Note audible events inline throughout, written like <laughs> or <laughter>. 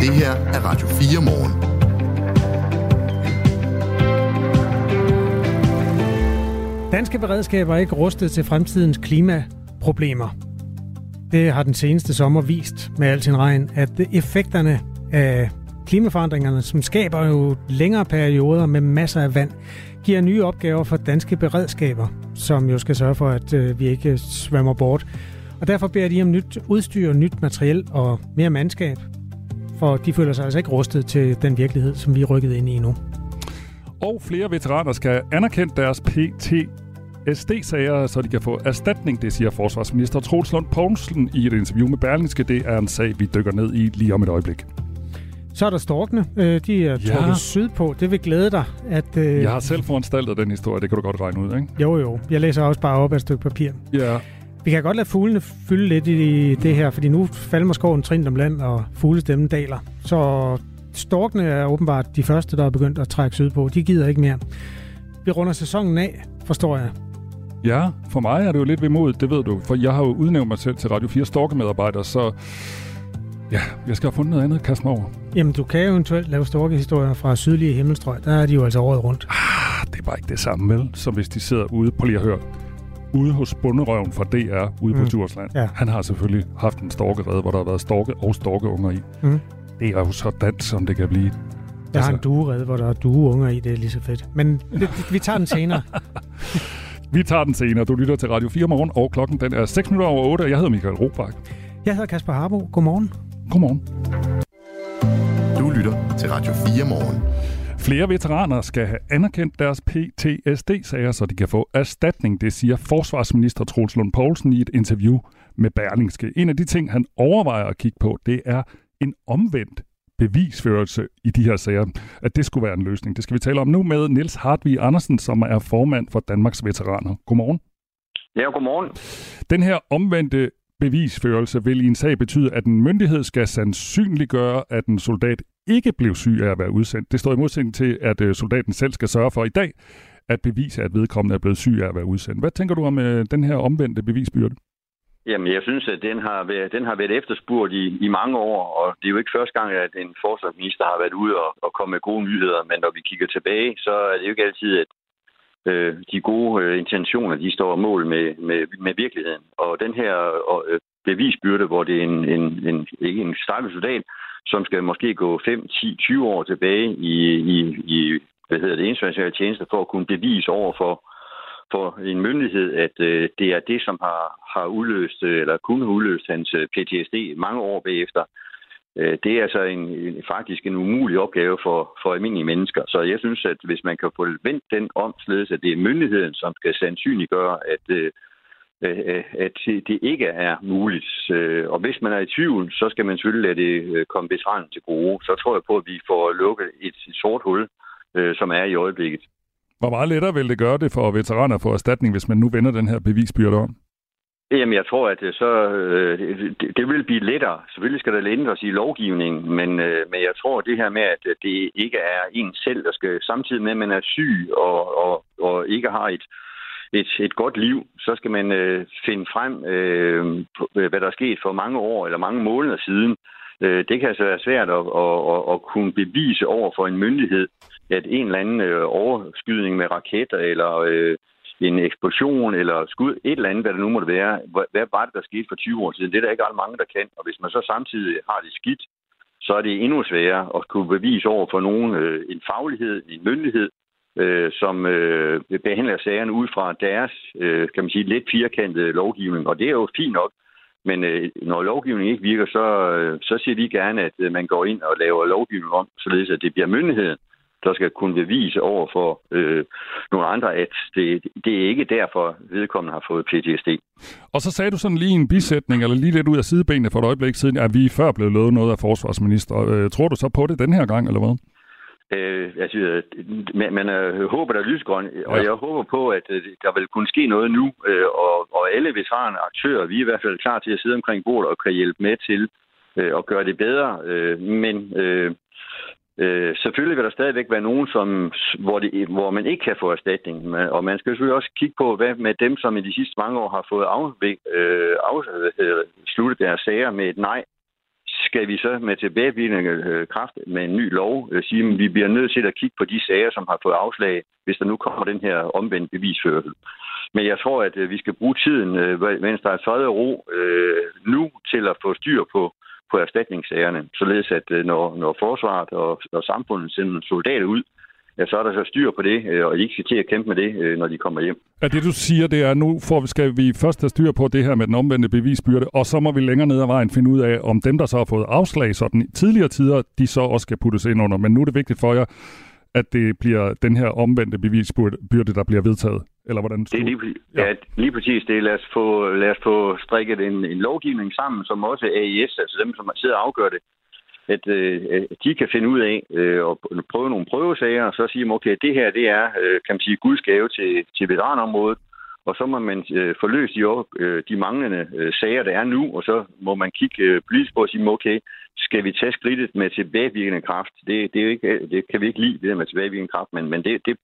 Det her er Radio 4 morgen. Danske beredskaber er ikke rustet til fremtidens klimaproblemer. Det har den seneste sommer vist med al sin regn, at effekterne af klimaforandringerne, som skaber jo længere perioder med masser af vand, giver nye opgaver for danske beredskaber, som jo skal sørge for, at øh, vi ikke svømmer bort. Og derfor beder de om nyt udstyr, nyt materiel og mere mandskab, for de føler sig altså ikke rustet til den virkelighed, som vi er rykket ind i nu. Og flere veteraner skal anerkende deres PTSD-sager, så de kan få erstatning, det siger forsvarsminister Troels Lund Poulsen i et interview med Berlingske. Det er en sag, vi dykker ned i lige om et øjeblik. Så er der storkene. Øh, de er trukket ja. sydpå. Det vil glæde dig. At, øh... Jeg har selv foranstaltet den historie. Det kan du godt regne ud, ikke? Jo, jo. Jeg læser også bare op af et stykke papir. Ja. Vi kan godt lade fuglene fylde lidt i det her, fordi nu falder skoven trin om land, og fuglestemmen daler. Så storkene er åbenbart de første, der er begyndt at trække sydpå. De gider ikke mere. Vi runder sæsonen af, forstår jeg. Ja, for mig er det jo lidt ved mod, det ved du. For jeg har jo udnævnt mig selv til Radio 4 storkemedarbejder, så ja, jeg skal have fundet noget andet at kaste mig over. Jamen, du kan jo eventuelt lave storkehistorier fra sydlige himmelstrøg. Der er de jo altså året rundt. Ah, det er bare ikke det samme, vel? Som hvis de sidder ude, på lige at høre, ude hos bunderøven fra DR ude mm. på Djursland. Ja. Han har selvfølgelig haft en storkerede, hvor der har været storke og storkeunger i. Mm. Det er jo så dansk, som det kan blive. Jeg altså. har en altså- duerede, hvor der er dueunger i. Det er lige så fedt. Men det, vi tager den senere. <laughs> vi tager den senere. Du lytter til Radio 4 morgen, og klokken den er 6 minutter over 8, og jeg hedder Michael Robach. Jeg hedder Kasper Harbo. Godmorgen. Godmorgen. Du lytter til Radio 4 morgen. Flere veteraner skal have anerkendt deres PTSD-sager, så de kan få erstatning, det siger forsvarsminister Troels Lund Poulsen i et interview med Berlingske. En af de ting, han overvejer at kigge på, det er en omvendt bevisførelse i de her sager, at det skulle være en løsning. Det skal vi tale om nu med Niels Hartvig Andersen, som er formand for Danmarks Veteraner. Godmorgen. Ja, godmorgen. Den her omvendte bevisførelse vil i en sag betyde, at en myndighed skal sandsynliggøre, at en soldat ikke blev syg af at være udsendt. Det står i modsætning til, at øh, soldaten selv skal sørge for i dag, at bevise, at vedkommende er blevet syg af at være udsendt. Hvad tænker du om øh, den her omvendte bevisbyrde? Jamen, jeg synes, at den har været, den har været efterspurgt i, i mange år, og det er jo ikke første gang, at en forsvarsminister har været ude og, og komme med gode nyheder, men når vi kigger tilbage, så er det jo ikke altid, at øh, de gode øh, intentioner, de står mål med, med, med virkeligheden. Og den her øh, bevisbyrde, hvor det er en, en, en, ikke en stakkels soldat, som skal måske gå 5, 10, 20 år tilbage i, i, i hvad hedder det, internationale tjenester for at kunne bevise over for, for en myndighed, at øh, det er det, som har, har udløst, øh, eller kunne have udløst hans øh, PTSD mange år bagefter. Øh, det er altså en, en, faktisk en umulig opgave for, for almindelige mennesker. Så jeg synes, at hvis man kan få vendt den om, således at det er myndigheden, som skal sandsynliggøre, at, øh, at det ikke er muligt. Og hvis man er i tvivl, så skal man selvfølgelig lade det komme veteranen til gode. Så tror jeg på, at vi får lukket et sort hul, som er i øjeblikket. Hvor meget lettere vil det gøre det for veteraner at få erstatning, hvis man nu vender den her bevisbyrde om? Jamen, jeg tror, at så, øh, det, det vil blive lettere. Selvfølgelig skal der ændres i lovgivningen, men, øh, men jeg tror, at det her med, at det ikke er en selv, der skal samtidig med, at man er syg og, og, og ikke har et, et, et godt liv, så skal man øh, finde frem, øh, øh, hvad der er sket for mange år eller mange måneder siden. Øh, det kan altså være svært at, at, at, at kunne bevise over for en myndighed, at en eller anden øh, overskydning med raketter eller... Øh, en eksplosion eller skud, et eller andet, hvad det nu måtte være. Hvad var det, der skete for 20 år siden? Det er der ikke ret mange, der kan. Og hvis man så samtidig har det skidt, så er det endnu sværere at kunne bevise over for nogen øh, en faglighed, en myndighed, øh, som øh, behandler sagerne ud fra deres, øh, kan man sige, lidt firkantede lovgivning. Og det er jo fint nok. Men øh, når lovgivningen ikke virker, så, øh, så siger de gerne, at øh, man går ind og laver lovgivning om, således at det bliver myndigheden, der skal kunne bevise over for øh, nogle andre, at det, det er ikke derfor, vedkommende har fået PTSD. Og så sagde du sådan lige en bisætning, eller lige lidt ud af sidebenene for et øjeblik siden, at vi før blev lovet noget af forsvarsminister. Øh, tror du så på det den her gang, eller hvad? Øh, altså, man, man øh, håber, der er lysgrøn, ja. og jeg håber på, at øh, der vil kunne ske noget nu, øh, og, og alle veteraner aktører, vi er i hvert fald klar til at sidde omkring bordet og kan hjælpe med til øh, at gøre det bedre. Øh, men øh, Øh, selvfølgelig vil der stadigvæk være nogen, som, hvor, det, hvor man ikke kan få erstatning. Og man skal selvfølgelig også kigge på, hvad med dem, som i de sidste mange år har fået øh, afsluttet deres sager med et nej. Skal vi så med tilbagevirkende øh, kraft med en ny lov øh, sige, at vi bliver nødt til at kigge på de sager, som har fået afslag, hvis der nu kommer den her omvendt bevisførsel. Men jeg tror, at øh, vi skal bruge tiden, mens der er fred og ro, nu til at få styr på på erstatningssagerne, således at når, når forsvaret og, og samfundet sender soldater ud, ja, så er der så styr på det, øh, og de ikke skal til at kæmpe med det, øh, når de kommer hjem. Ja, det du siger, det er, nu får vi, skal vi først have styr på det her med den omvendte bevisbyrde, og så må vi længere ned ad vejen finde ud af, om dem, der så har fået afslag sådan tidligere tider, de så også skal puttes ind under. Men nu er det vigtigt for jer, at det bliver den her omvendte bevisbyrde, der bliver vedtaget? Eller hvordan det er lige, ja. ja, lige præcis det. Lad os få, lad os få strikket en, en lovgivning sammen, som også AIS, altså dem, som sidder og afgør det, at øh, de kan finde ud af øh, og prøve nogle prøvesager, og så sige, okay, det her det er, øh, kan man sige, Guds gave til, til veteranområdet, og så må man øh, forløse de, øh, de manglende øh, sager, der er nu, og så må man kigge øh, politisk på og sige, okay, skal vi tage skridtet med tilbagevirkende kraft? Det, det, er ikke, øh, det kan vi ikke lide, det der med tilbagevirkende kraft, men, men det, det,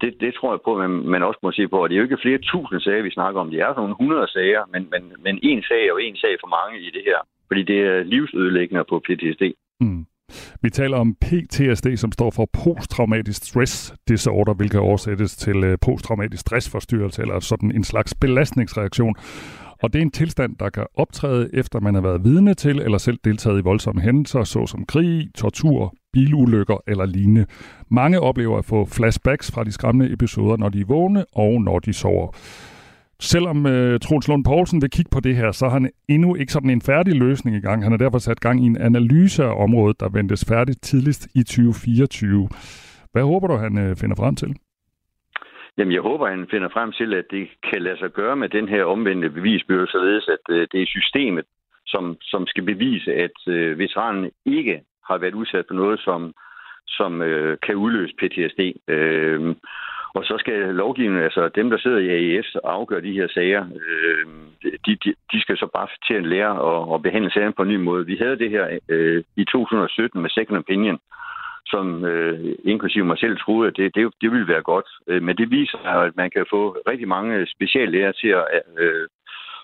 det, det tror jeg på, at man, man også må se på. Og det er jo ikke flere tusind sager, vi snakker om. Det er nogle hundrede sager, men, men, men en sag er jo en sag for mange i det her. Fordi det er livsødelæggende på PTSD. Mm. Vi taler om PTSD, som står for posttraumatisk stress disorder, hvilket oversættes til øh, posttraumatisk stressforstyrrelse, eller sådan en slags belastningsreaktion. Og det er en tilstand, der kan optræde efter man har været vidne til eller selv deltaget i voldsomme hændelser, såsom krig, tortur, bilulykker eller lignende. Mange oplever at få flashbacks fra de skræmmende episoder, når de er vågne og når de sover. Selvom øh, Troels Lund Poulsen vil kigge på det her, så har han endnu ikke sådan en færdig løsning i gang. Han har derfor sat gang i en analyse af området, der ventes færdigt tidligst i 2024. Hvad håber du, han øh, finder frem til? Jamen, jeg håber, han finder frem til, at det kan lade sig gøre med den her omvendte bevisbyrde, således at øh, det er systemet, som, som skal bevise, at øh, veteranen ikke har været udsat for noget, som, som øh, kan udløse PTSD. Øh, og så skal lovgivningen, altså dem, der sidder i AES og afgør de her sager, øh, de, de, de skal så bare til at lære og, og behandle sagen på en ny måde. Vi havde det her øh, i 2017 med Second Opinion, som øh, inklusive mig selv troede, at det, det, det ville være godt. Øh, men det viser, at man kan få rigtig mange speciallæger til at øh,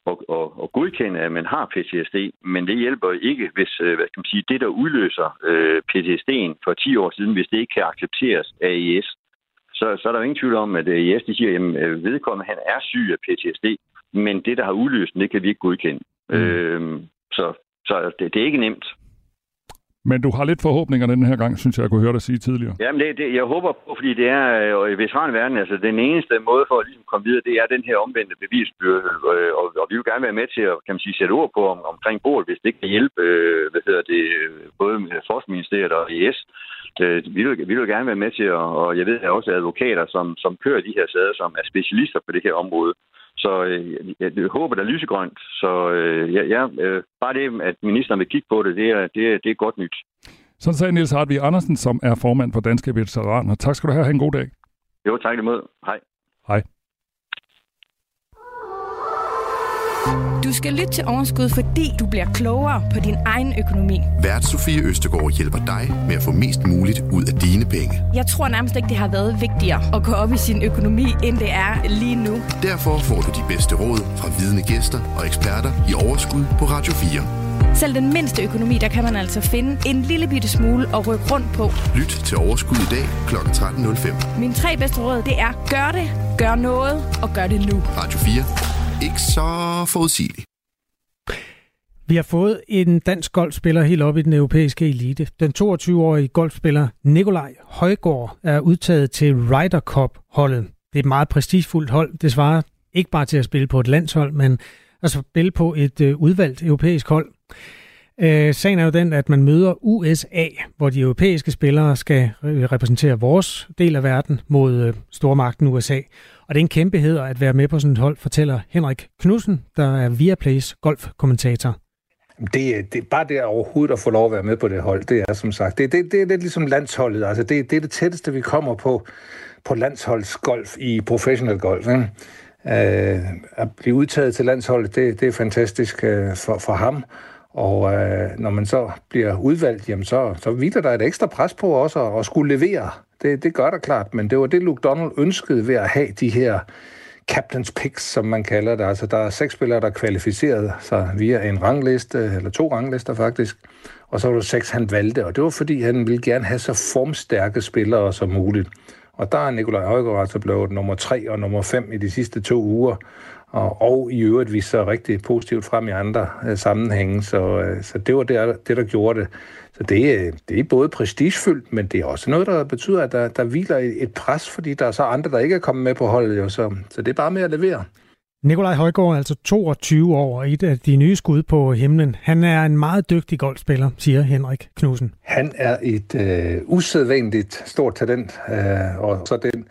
og, og, og godkende, at man har PTSD, men det hjælper ikke, hvis øh, hvad skal man sige, det, der udløser øh, PTSD'en for 10 år siden, hvis det ikke kan accepteres af IS, så, så er der jo ingen tvivl om, at øh, IS de siger, at øh, vedkommende han er syg af PTSD, men det, der har udløst det kan vi ikke godkende. Mm. Øhm, så så det, det er ikke nemt. Men du har lidt forhåbninger den her gang, synes jeg, jeg kunne høre dig sige tidligere. Jamen, det, det, jeg håber på, fordi det er øh, i veteranverden, altså den eneste måde for at ligesom komme videre, det er den her omvendte bevisbyrde, øh, og, og vi vil gerne være med til at kan man sige, sætte ord på om, omkring bordet, hvis det kan hjælpe, øh, hvad hedder det, både med Forskningsministeriet og IS. Øh, vi, vil, vi vil gerne være med til, at, og jeg ved, at der er også advokater, som, som kører de her sager, som er specialister på det her område. Så øh, jeg, der er lysegrønt. Så øh, ja, ja, øh, bare det, at ministeren vil kigge på det, det er, det er, det er godt nyt. Sådan sagde Niels Hartvig Andersen, som er formand for Danske Veteraner. Tak skal du have. Ha' en god dag. Jo, tak imod. Hej. Hej. Du skal lytte til Overskud, fordi du bliver klogere på din egen økonomi. Vært Sofie Østegård hjælper dig med at få mest muligt ud af dine penge. Jeg tror nærmest ikke, det har været vigtigere at gå op i sin økonomi, end det er lige nu. Derfor får du de bedste råd fra vidne gæster og eksperter i Overskud på Radio 4. Selv den mindste økonomi, der kan man altså finde en lille bitte smule at rykke rundt på. Lyt til Overskud i dag kl. 13.05. Mine tre bedste råd, det er gør det, gør noget og gør det nu. Radio 4 ikke så forudsigelig. Vi har fået en dansk golfspiller helt op i den europæiske elite. Den 22-årige golfspiller Nikolaj Højgaard er udtaget til Ryder Cup-holdet. Det er et meget prestigefuldt hold. Det svarer ikke bare til at spille på et landshold, men at spille på et øh, udvalgt europæisk hold. Øh, sagen er jo den, at man møder USA, hvor de europæiske spillere skal repræsentere vores del af verden mod øh, stormagten USA. Og det er en kæmpe heder at være med på sådan et hold, fortæller Henrik Knudsen, der er Viaplays golfkommentator. Det, det, bare det overhovedet at få lov at være med på det hold, det er som sagt, det, det, det er lidt ligesom landsholdet. Altså det, det er det tætteste, vi kommer på, på landsholdsgolf i professionel golf. Ikke? Uh, at blive udtaget til landsholdet, det, det er fantastisk uh, for, for ham. Og øh, når man så bliver udvalgt, jamen så, så hviler der et ekstra pres på også at, at skulle levere. Det, det gør der klart, men det var det, Luke Donald ønskede ved at have de her captain's picks, som man kalder det. Altså, der er seks spillere, der kvalificerede sig via en rangliste, øh, eller to ranglister faktisk, og så var der seks, han valgte, og det var fordi, han ville gerne have så formstærke spillere som muligt. Og der er Nikolaj Højgaard altså blevet nummer 3 og nummer 5 i de sidste to uger, og, og i øvrigt viste sig rigtig positivt frem i andre uh, sammenhænge, så, uh, så det var det, det, der gjorde det. Så det, øh, det er både prestigefyldt, men det er også noget, der betyder, at der, der hviler et pres, fordi der er så andre, der ikke er kommet med på holdet, jo, så, så det er bare med at levere. Nikolaj Højgaard er altså 22 år og et af de nye skud på himlen. Han er en meget dygtig golfspiller, siger Henrik Knudsen. Han er et øh, usædvanligt stort talent, øh, og så den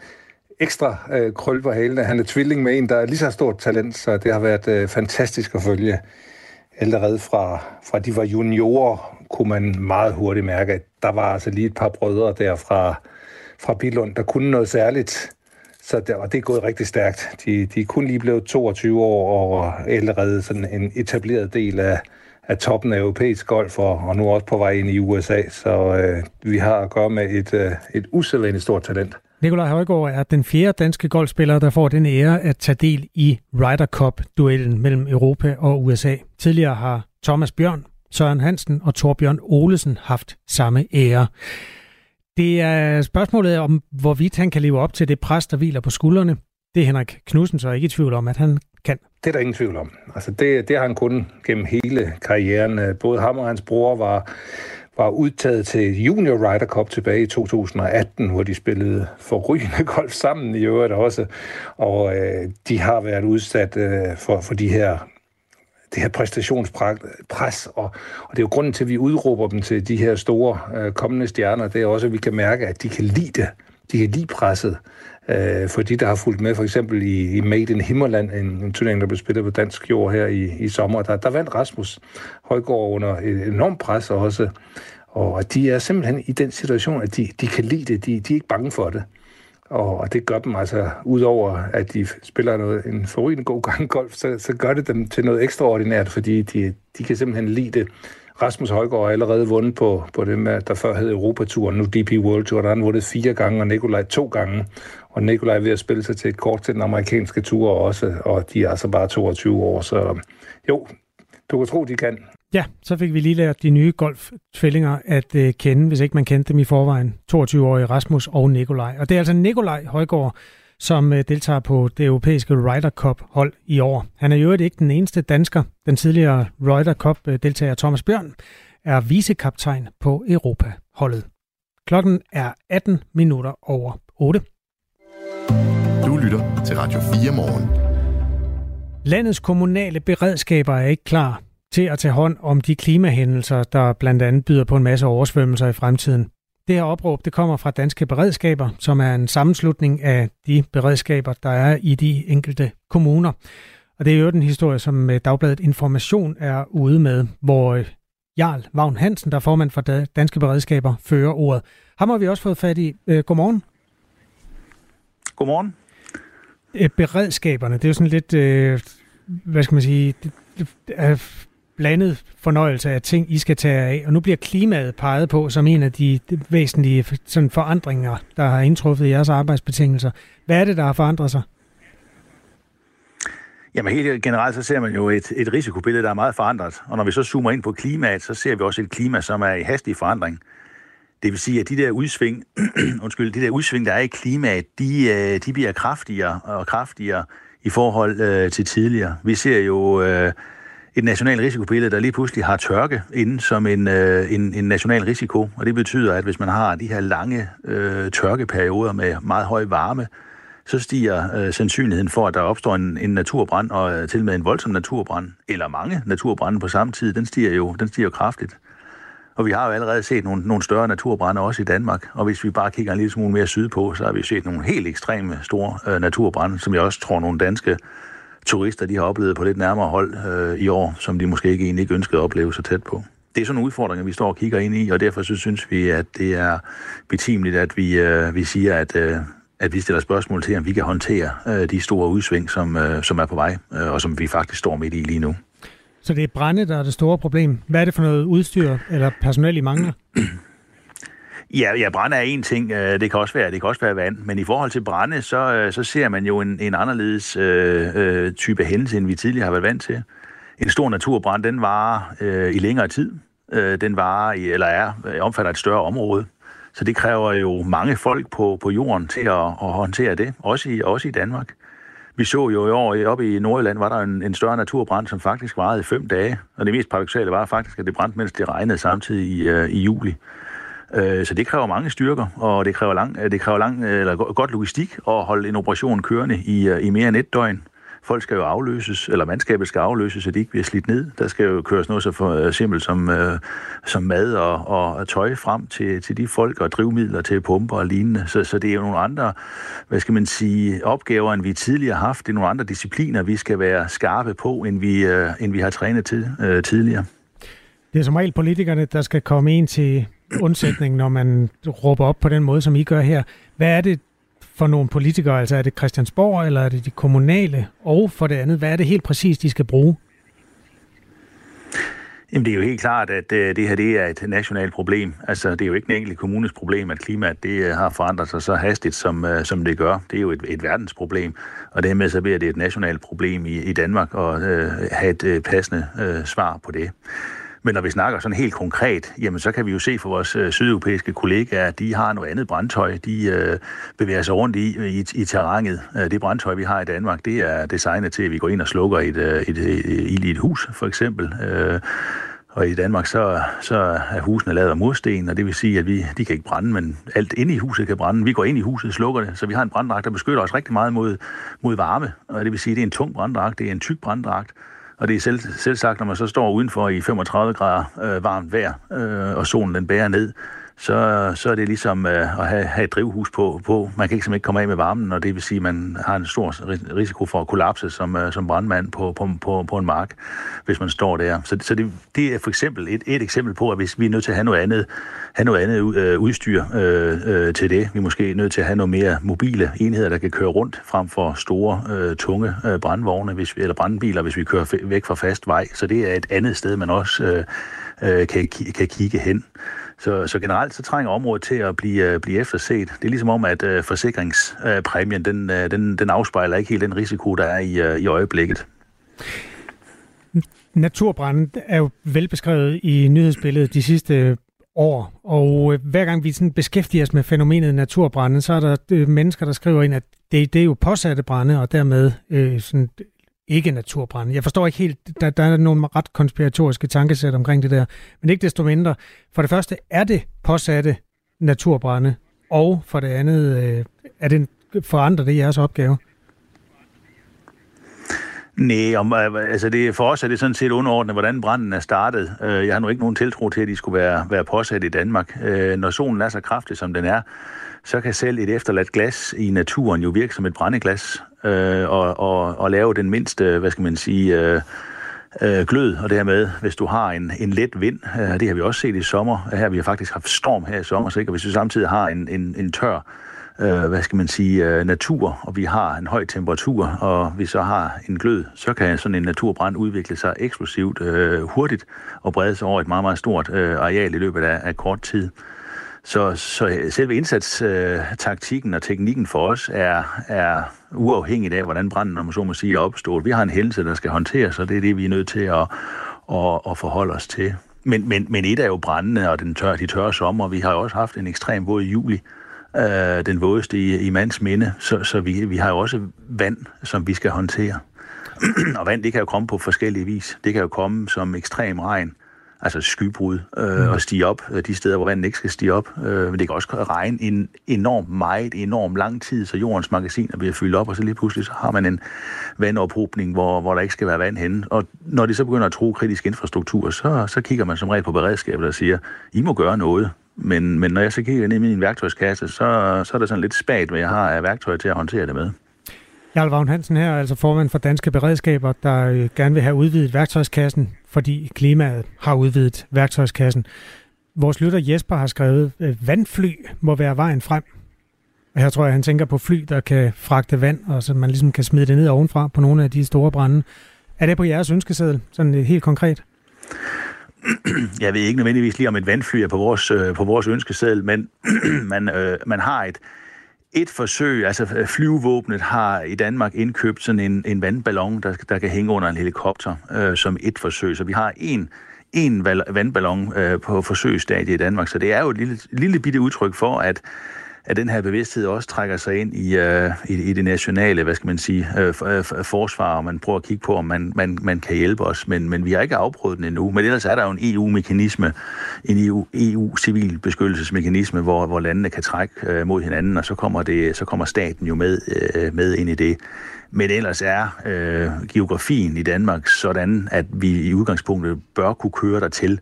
ekstra øh, krøl på halen. Han er tvilling med en, der er lige så stort talent, så det har været øh, fantastisk at følge. Allerede fra, fra de var juniorer, kunne man meget hurtigt mærke, at der var altså lige et par brødre der fra, fra Bilund, der kunne noget særligt. Så det, og det er gået rigtig stærkt. De, de er kun lige blevet 22 år og allerede sådan en etableret del af, af toppen af europæisk golf, og, og nu også på vej ind i USA. Så øh, vi har at gøre med et, øh, et usædvanligt stort talent. Nikolaj Højgaard er den fjerde danske golfspiller, der får den ære at tage del i Ryder Cup-duellen mellem Europa og USA. Tidligere har Thomas Bjørn, Søren Hansen og Torbjørn Olesen haft samme ære. Det er spørgsmålet om, hvorvidt han kan leve op til det pres, der hviler på skuldrene. Det er Henrik Knudsen så ikke i tvivl om, at han kan. Det er der ingen tvivl om. Altså det, det har han kun gennem hele karrieren. Både ham og hans bror var, var udtaget til Junior Ryder Cup tilbage i 2018, hvor de spillede forrygende <laughs> golf sammen i øvrigt også. Og øh, de har været udsat øh, for, for de her det her præstationspres, og, og det er jo grunden til, at vi udråber dem til de her store øh, kommende stjerner, det er også, at vi kan mærke, at de kan lide det. De kan lide presset. Øh, for de, der har fulgt med, for eksempel i, i Made in Himmerland, en, en turnering, der blev spillet på dansk jord her i, i sommer, der, der vandt Rasmus Højgaard under et enormt pres også. Og de er simpelthen i den situation, at de, de kan lide det. De, de er ikke bange for det. Og det gør dem altså, udover at de spiller noget, en forrygende god gang golf, så, så gør det dem til noget ekstraordinært, fordi de, de kan simpelthen lide det. Rasmus Højgaard har allerede vundet på, på det, med, der før hed Europaturen, nu DP World Tour. Der har han vundet fire gange, og Nikolaj to gange. Og Nikolaj er ved at spille sig til et kort til den amerikanske tur også, og de er altså bare 22 år, så jo, du kan tro, de kan. Ja, så fik vi lige lært de nye golftvillinger at øh, kende, hvis ikke man kendte dem i forvejen. 22-årige Rasmus og Nikolaj. Og det er altså Nikolaj Højgaard, som øh, deltager på det europæiske Ryder Cup-hold i år. Han er jo ikke den eneste dansker. Den tidligere Ryder Cup-deltager øh, Thomas Bjørn er vicekaptajn på Europa-holdet. Klokken er 18 minutter over 8. Du lytter til Radio 4 morgen. Landets kommunale beredskaber er ikke klar til at tage hånd om de klimahændelser, der blandt andet byder på en masse oversvømmelser i fremtiden. Det her opråb det kommer fra Danske Beredskaber, som er en sammenslutning af de beredskaber, der er i de enkelte kommuner. Og det er jo den historie, som øh, Dagbladet Information er ude med, hvor øh, Jarl Vagn Hansen, der er formand for Danske Beredskaber, fører ordet. Ham har vi også fået fat i. Øh, godmorgen. Godmorgen. Beredskaberne, det er jo sådan lidt, hvad skal man sige, det, er blandet fornøjelse af ting, I skal tage af. Og nu bliver klimaet peget på som en af de væsentlige sådan forandringer, der har indtruffet i jeres arbejdsbetingelser. Hvad er det, der har forandret sig? Jamen helt generelt så ser man jo et, et risikobillede, der er meget forandret. Og når vi så zoomer ind på klimaet, så ser vi også et klima, som er i hastig forandring. Det vil sige, at de der udsving, <clears throat> undskyld, de der udsving, der er i klimaet, de, øh, de bliver kraftigere og kraftigere i forhold øh, til tidligere. Vi ser jo øh, et nationalt risikobillede, der lige pludselig har tørke inden som en, øh, en, en national risiko. Og det betyder, at hvis man har de her lange øh, tørkeperioder med meget høj varme, så stiger øh, sandsynligheden for, at der opstår en, en naturbrand, og øh, til med en voldsom naturbrand, eller mange naturbrænde på samme tid, den stiger jo, den stiger jo kraftigt. Og vi har jo allerede set nogle, nogle større naturbrænde også i Danmark, og hvis vi bare kigger en lille smule mere sydpå, så har vi set nogle helt ekstreme store øh, naturbrænde, som jeg også tror nogle danske turister, de har oplevet på lidt nærmere hold øh, i år, som de måske ikke egentlig ikke ønskede at opleve så tæt på. Det er sådan nogle udfordringer, vi står og kigger ind i, og derfor så synes vi, at det er betimeligt, at vi, øh, vi siger, at, øh, at vi stiller spørgsmål til, om vi kan håndtere øh, de store udsving, som, øh, som er på vej, øh, og som vi faktisk står midt i lige nu. Så det er brænde, der er det store problem. Hvad er det for noget udstyr eller personel, I mangler? <clears throat> Ja, ja, brænde er en ting. Øh, det kan også være, det kan også være vand. Men i forhold til brænde, så, øh, så ser man jo en, en anderledes øh, øh, type hændelse, end vi tidligere har været vant til. En stor naturbrand, den varer øh, i længere tid. Øh, den varer i, eller er, øh, omfatter et større område. Så det kræver jo mange folk på, på jorden til at, at håndtere det, også i, også i Danmark. Vi så jo i år oppe i Nordjylland, var der en, en større naturbrand, som faktisk varede i fem dage. Og det mest paradoxale var faktisk, at det brændte, mens det regnede samtidig i, øh, i juli. Øh, så det kræver mange styrker, og det kræver, lang, øh, det kræver lang, øh, eller godt logistik at holde en operation kørende i, øh, i mere end et døgn. Folk skal jo afløses, eller mandskabet skal afløses, så de ikke bliver slidt ned. Der skal jo køres noget så for, uh, simpelt som, uh, som mad og, og tøj frem til, til de folk, og drivmidler til pumper og lignende. Så, så det er jo nogle andre, hvad skal man sige, opgaver, end vi tidligere har haft. Det er nogle andre discipliner, vi skal være skarpe på, end vi, uh, end vi har trænet til uh, tidligere. Det er som regel politikerne, der skal komme ind til undsætning, når man råber op på den måde, som I gør her. Hvad er det, for nogle politikere? Altså er det Christiansborg, eller er det de kommunale? Og for det andet, hvad er det helt præcis, de skal bruge? Jamen, det er jo helt klart, at øh, det her det er et nationalt problem. Altså, det er jo ikke en enkelt kommunes problem, at klimaet det øh, har forandret sig så hastigt, som, øh, som det gør. Det er jo et, et verdensproblem, og dermed så bliver det et nationalt problem i, i Danmark at øh, have et øh, passende øh, svar på det. Men når vi snakker sådan helt konkret, jamen så kan vi jo se for vores øh, sydeuropæiske kollegaer, at de har noget andet brandtøj. De øh, bevæger sig rundt i, i, i terrænet. Øh, det brandtøj, vi har i Danmark, det er designet til, at vi går ind og slukker et, øh, et, et, et, et hus, for eksempel. Øh, og i Danmark, så, så er husene lavet af mursten, og det vil sige, at vi, de kan ikke brænde, men alt inde i huset kan brænde. Vi går ind i huset, slukker det, så vi har en branddragt, der beskytter os rigtig meget mod, mod varme. Og det vil sige, at det er en tung branddragt, det er en tyk branddragt, og det er selv, selv sagt, når man så står udenfor i 35 grader øh, varmt vejr, øh, og solen den bærer ned, så, så er det ligesom øh, at have, have et drivhus på, på. Man kan ikke, ikke komme af med varmen, og det vil sige, at man har en stor risiko for at kollapse som, øh, som brandmand på, på, på, på en mark, hvis man står der. Så, så det, det er for eksempel et, et eksempel på, at hvis vi er nødt til at have noget andet, have noget andet øh, udstyr øh, øh, til det, vi er måske nødt til at have noget mere mobile enheder, der kan køre rundt frem for store, øh, tunge øh, brandvogne hvis vi, eller brandbiler, hvis vi kører væk fra fast vej. Så det er et andet sted, man også øh, øh kan, kan kigge hen. Så, så generelt så trænger området til at blive, øh, blive efterset. Det er ligesom om, at øh, forsikringspræmien, den, øh, den, den afspejler ikke helt den risiko, der er i, øh, i øjeblikket. Naturbranden er jo velbeskrevet i nyhedsbilledet de sidste år, og øh, hver gang vi sådan beskæftiger os med fænomenet naturbrænde, så er der mennesker, der skriver ind, at det, det er jo påsatte brænde, og dermed øh, sådan ikke naturbrænde. Jeg forstår ikke helt, der, der er nogle ret konspiratoriske tankesæt omkring det der, men ikke desto mindre. For det første, er det påsatte naturbrænde, og for det andet, øh, er det forandrer det jeres opgave? Nej, om, øh, altså det, for os er det sådan set underordnet, hvordan branden er startet. Øh, jeg har nu ikke nogen tiltro til, at de skulle være, være påsat i Danmark. Øh, når solen er så kraftig, som den er, så kan selv et efterladt glas i naturen jo virke som et brændeglas øh, og, og, og lave den mindste, hvad skal man sige, øh, øh, glød, og dermed, hvis du har en, en let vind, øh, det har vi også set i sommer, her vi har faktisk haft storm her i sommer, så ikke? Og hvis du samtidig har en, en, en tør, øh, hvad skal man sige, øh, natur, og vi har en høj temperatur, og vi så har en glød, så kan sådan en naturbrand udvikle sig eksplosivt øh, hurtigt og brede sig over et meget, meget stort øh, areal i løbet af, af kort tid. Så, så selve indsatstaktikken øh, og teknikken for os er, er uafhængigt af, hvordan branden, om så må sige, er opstået. Vi har en hændelse, der skal håndteres, og det er det, vi er nødt til at, at, at forholde os til. Men, men, men et er jo brændende og den tør, de tørre sommer. Vi har jo også haft en ekstrem våd juli, øh, den vådeste i, i mands minde, så, så vi, vi har jo også vand, som vi skal håndtere. <clears throat> og vand, det kan jo komme på forskellige vis. Det kan jo komme som ekstrem regn, altså skybrud, øh, mm. og stige op øh, de steder, hvor vandet ikke skal stige op. Øh, men det kan også regne en enormt meget, enormt lang tid, så jordens magasiner bliver fyldt op, og så lige pludselig så har man en vandophobning, hvor, hvor der ikke skal være vand henne. Og når de så begynder at tro kritisk infrastruktur, så, så kigger man som regel på beredskabet og siger, I må gøre noget. Men, men når jeg så kigger ind i min værktøjskasse, så, så er det sådan lidt spagt, hvad jeg har af værktøj til at håndtere det med. Jarl Vagn Hansen her, altså formand for Danske Beredskaber, der øh, gerne vil have udvidet værktøjskassen, fordi klimaet har udvidet værktøjskassen. Vores lytter Jesper har skrevet, at vandfly må være vejen frem. Og her tror jeg, han tænker på fly, der kan fragte vand, og så man ligesom kan smide det ned ovenfra på nogle af de store brænde. Er det på jeres ønskeseddel, sådan øh, helt konkret? <clears throat> Jeg ved ikke nødvendigvis lige, om et vandfly er på vores, på vores ønskeseddel, men <clears throat> man, øh, man har et, et forsøg, altså øh, flyvevåbnet har i Danmark indkøbt sådan en, en vandballon, der, der kan hænge under en helikopter, øh, som et forsøg. Så vi har en, en vandballon øh, på forsøgsstadiet i Danmark, så det er jo et lille, lille bitte udtryk for, at at den her bevidsthed også trækker sig ind i, uh, i, i det nationale, hvad skal man sige, uh, forsvar, og man prøver at kigge på, om man, man, man kan hjælpe os, men, men vi har ikke afprøvet den endnu. Men ellers er der jo en EU-mekanisme, en EU, EU-civil beskyttelsesmekanisme, hvor, hvor landene kan trække uh, mod hinanden, og så kommer, det, så kommer staten jo med, uh, med ind i det. Men ellers er uh, geografien i Danmark sådan, at vi i udgangspunktet bør kunne køre dertil.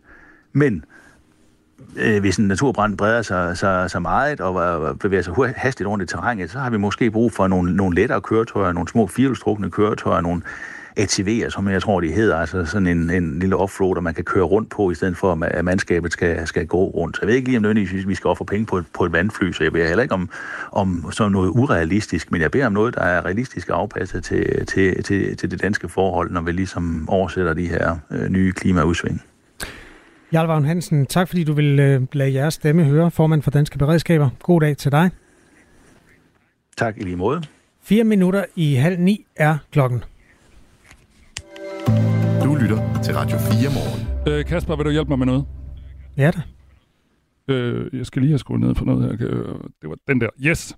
Men øh, Øh, hvis en naturbrand breder sig, så, så meget og bevæger sig hastigt rundt i terrænet, så har vi måske brug for nogle, nogle lettere køretøjer, nogle små firehjulstrukne køretøjer, nogle ATV'er, som jeg tror, de hedder, altså sådan en, en lille offroader, man kan køre rundt på, i stedet for, at mandskabet skal, skal gå rundt. Så jeg ved ikke lige, om nødvendigvis vi skal ofre penge på et, på et vandfly, så jeg beder heller ikke om, om sådan noget urealistisk, men jeg beder om noget, der er realistisk afpasset til, til, til, til det danske forhold, når vi ligesom oversætter de her øh, nye klimaudsving. Jarl Vagn Hansen, tak fordi du vil øh, lade jeres stemme høre, formand for Danske Beredskaber. God dag til dig. Tak i lige måde. Fire minutter i halv ni er klokken. Du lytter til Radio 4 morgen. Øh, Kasper, vil du hjælpe mig med noget? Ja da. Øh, jeg skal lige have skruet ned på noget her. Øh, det var den der. Yes.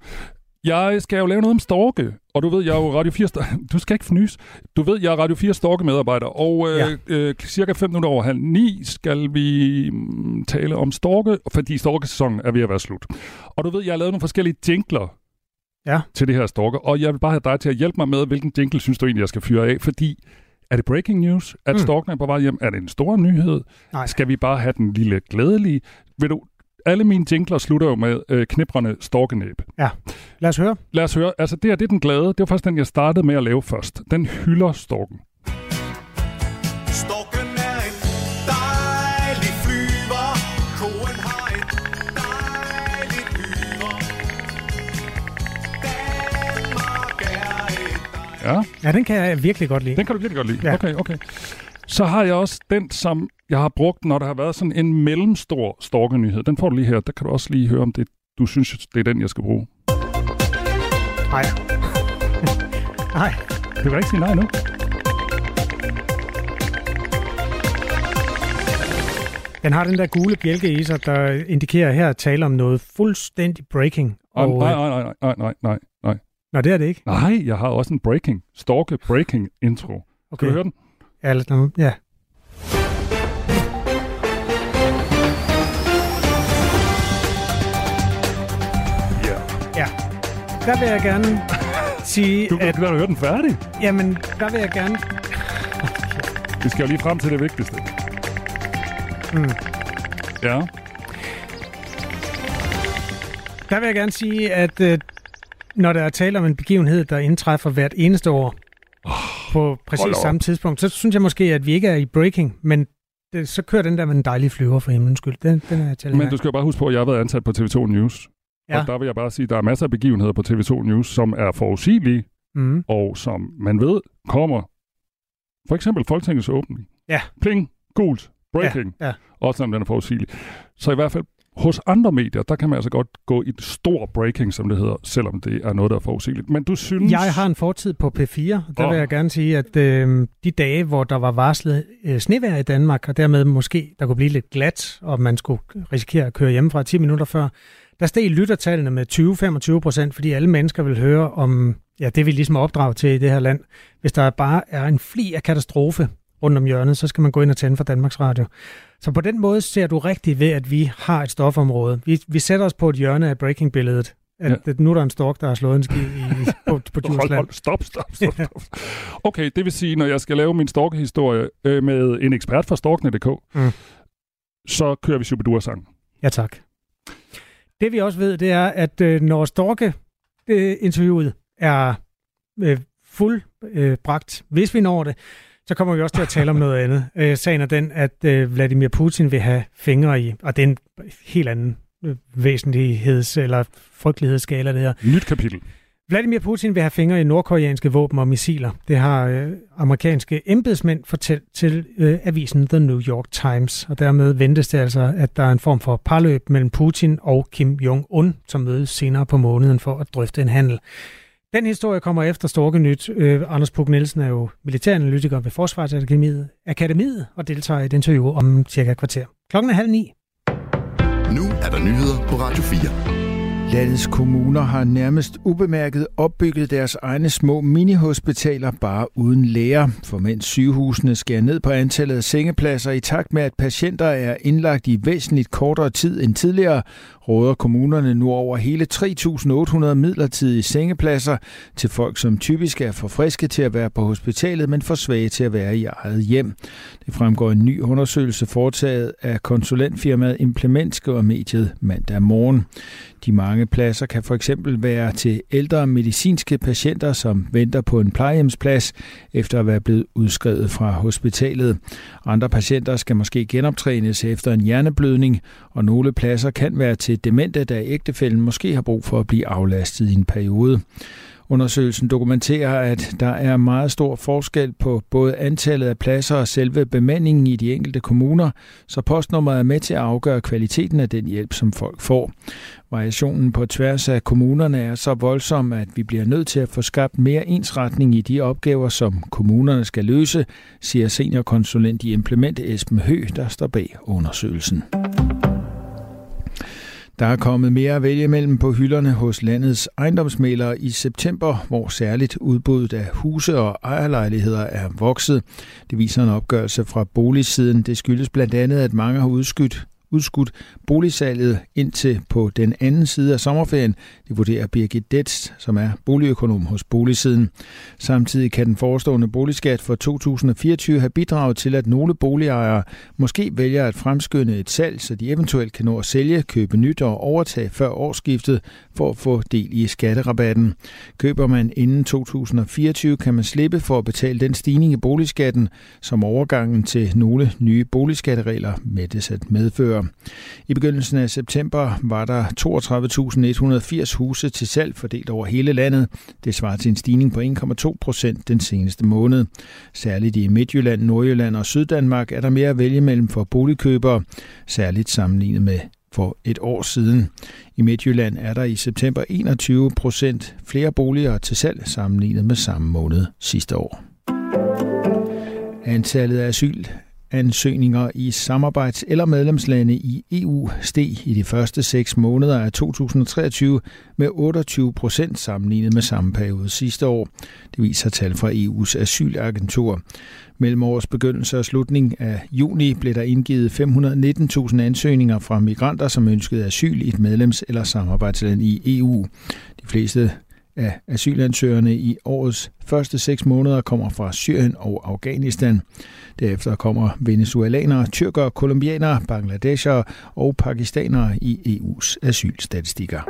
Jeg skal jo lave noget om storke, og du ved, jeg er jo Radio 4... <laughs> Du skal ikke fnys. Du ved, jeg er Radio 4 storke-medarbejder, og øh, ja. øh, cirka 5 minutter over halv ni skal vi mm, tale om storke, fordi storkesæsonen er ved at være slut. Og du ved, jeg har lavet nogle forskellige jingler ja. til det her storke, og jeg vil bare have dig til at hjælpe mig med, hvilken jingle synes du egentlig, jeg skal fyre af, fordi er det breaking news, at mm. storken er på vej hjem? Er det en stor nyhed? Nej. Skal vi bare have den lille glædelige? Vil du, alle mine jingler slutter jo med øh, knibrende storkenæb. Ja, lad os høre. Lad os høre. Altså, det her, det er den glade. Det var faktisk den, jeg startede med at lave først. Den hylder storken. Storken er en dejlig flyver. Koen har. Danmark er Ja, Ja, den kan jeg virkelig godt lide. den kan du virkelig godt lide. Ja. Okay, okay. Så har jeg også den, som jeg har brugt, når der har været sådan en mellemstor storkenyhed. Den får du lige her. Der kan du også lige høre, om det, du synes, det er den, jeg skal bruge. Nej. Nej. Du kan ikke sige nej nu. Den har den der gule bjælke i sig, der indikerer her at tale om noget fuldstændig breaking. Og, Og, nej, øh, nej, nej, nej, nej, nej, nej. Nå, det er det ikke. Nej, jeg har også en breaking, storke breaking intro. Okay. Skal du høre den? Ja, lad- nå, ja. Ja. Der vil jeg gerne sige, Du at kan da høre den færdig. jamen, der vil jeg gerne... Vi skal jo lige frem til det vigtigste. Mm. Ja. Der vil jeg gerne sige, at øh, når der er tale om en begivenhed, der indtræffer hvert eneste år oh, på præcis samme tidspunkt, så synes jeg måske, at vi ikke er i breaking, men det, så kører den der med en dejlig flyver for himlens skyld. Den, den er jeg til Men du skal jo bare huske på, at jeg har været ansat på TV2 News. Ja. Og der vil jeg bare sige, at der er masser af begivenheder på TV2 News, som er forudsigelige, Mm. og som man ved kommer. For eksempel Folketingets åbning. Ja. Pling, gult, breaking. Ja, ja. Også selvom den er forudsigelig. Så i hvert fald hos andre medier, der kan man altså godt gå i et stor breaking, som det hedder, selvom det er noget, der er forudsigeligt. Men du synes... Jeg har en fortid på P4, og der Åh. vil jeg gerne sige, at øh, de dage, hvor der var varslet øh, snevejr i Danmark, og dermed måske der kunne blive lidt glat, og man skulle risikere at køre hjemmefra 10 minutter før, der steg lyttertallene med 20-25 procent, fordi alle mennesker vil høre om ja, det, vi ligesom er opdraget til i det her land. Hvis der bare er en fli af katastrofe rundt om hjørnet, så skal man gå ind og tænde for Danmarks Radio. Så på den måde ser du rigtigt ved, at vi har et stofområde. Vi, vi sætter os på et hjørne af breaking-billedet. At, Ja. at nu er der en stork, der har slået en skid i, på, på Hold, Djursland. hold, stop, stop, stop, stop. Okay, det vil sige, når jeg skal lave min storkehistorie øh, med en ekspert fra storkene.dk, Mm. så kører vi Shubidua-sang. Ja, tak. Det vi også ved, det er, at øh, når Storke-interviewet er øh, fuldbragt, øh, bragt, hvis vi når det, så kommer vi også til at tale om noget andet. Øh, sagen er den, at øh, Vladimir Putin vil have fingre i, og det er en helt anden øh, væsentligheds- eller frygtelighedsskala, det her. Nyt kapitel. Vladimir Putin vil have fingre i nordkoreanske våben og missiler. Det har øh, amerikanske embedsmænd fortalt til øh, avisen The New York Times. Og dermed ventes det altså, at der er en form for parløb mellem Putin og Kim Jong-un, som mødes senere på måneden for at drøfte en handel. Den historie kommer efter Storkenyt. Øh, Anders Puk Nielsen er jo militæranalytiker ved Forsvarsakademiet Akademiet, og deltager i et interview om cirka et kvarter. Klokken er halv ni. Nu er der nyheder på Radio 4. Landets kommuner har nærmest ubemærket opbygget deres egne små minihospitaler bare uden læger. For mens sygehusene skærer ned på antallet af sengepladser i takt med, at patienter er indlagt i væsentligt kortere tid end tidligere, råder kommunerne nu over hele 3.800 midlertidige sengepladser til folk, som typisk er for friske til at være på hospitalet, men for svage til at være i eget hjem. Det fremgår en ny undersøgelse foretaget af konsulentfirmaet Implement, skriver mediet mandag morgen. De mange pladser kan for eksempel være til ældre medicinske patienter, som venter på en plejehjemsplads efter at være blevet udskrevet fra hospitalet. Andre patienter skal måske genoptrænes efter en hjerneblødning, og nogle pladser kan være til demente, da ægtefælden måske har brug for at blive aflastet i en periode. Undersøgelsen dokumenterer, at der er meget stor forskel på både antallet af pladser og selve bemandingen i de enkelte kommuner, så postnummeret er med til at afgøre kvaliteten af den hjælp, som folk får. Variationen på tværs af kommunerne er så voldsom, at vi bliver nødt til at få skabt mere ensretning i de opgaver, som kommunerne skal løse, siger seniorkonsulent i Implement Esben Hø, der står bag undersøgelsen. Der er kommet mere at vælge mellem på hylderne hos landets ejendomsmælere i september, hvor særligt udbuddet af huse og ejerlejligheder er vokset. Det viser en opgørelse fra boligsiden. Det skyldes blandt andet, at mange har udskudt udskudt boligsalget indtil på den anden side af sommerferien. Det vurderer Birgit Detz, som er boligøkonom hos Boligsiden. Samtidig kan den forestående boligskat for 2024 have bidraget til, at nogle boligejere måske vælger at fremskynde et salg, så de eventuelt kan nå at sælge, købe nyt og overtage før årsskiftet for at få del i skatterabatten. Køber man inden 2024, kan man slippe for at betale den stigning i boligskatten, som overgangen til nogle nye boligskatteregler med det sat medfører medføre. I begyndelsen af september var der 32.180 huse til salg fordelt over hele landet. Det svarer til en stigning på 1,2 procent den seneste måned. Særligt i Midtjylland, Nordjylland og Syddanmark er der mere at vælge mellem for boligkøbere, særligt sammenlignet med for et år siden. I Midtjylland er der i september 21 procent flere boliger til salg sammenlignet med samme måned sidste år. Antallet af asyl ansøgninger i samarbejds- eller medlemslande i EU steg i de første seks måneder af 2023 med 28 procent sammenlignet med samme periode sidste år. Det viser tal fra EU's asylagentur. Mellem årets begyndelse og slutning af juni blev der indgivet 519.000 ansøgninger fra migranter, som ønskede asyl i et medlems- eller samarbejdsland i EU. De fleste af asylansøgerne i årets første seks måneder kommer fra Syrien og Afghanistan. Derefter kommer venezuelanere, tyrkere, kolumbianere, bangladeshere og pakistanere i EU's asylstatistikker.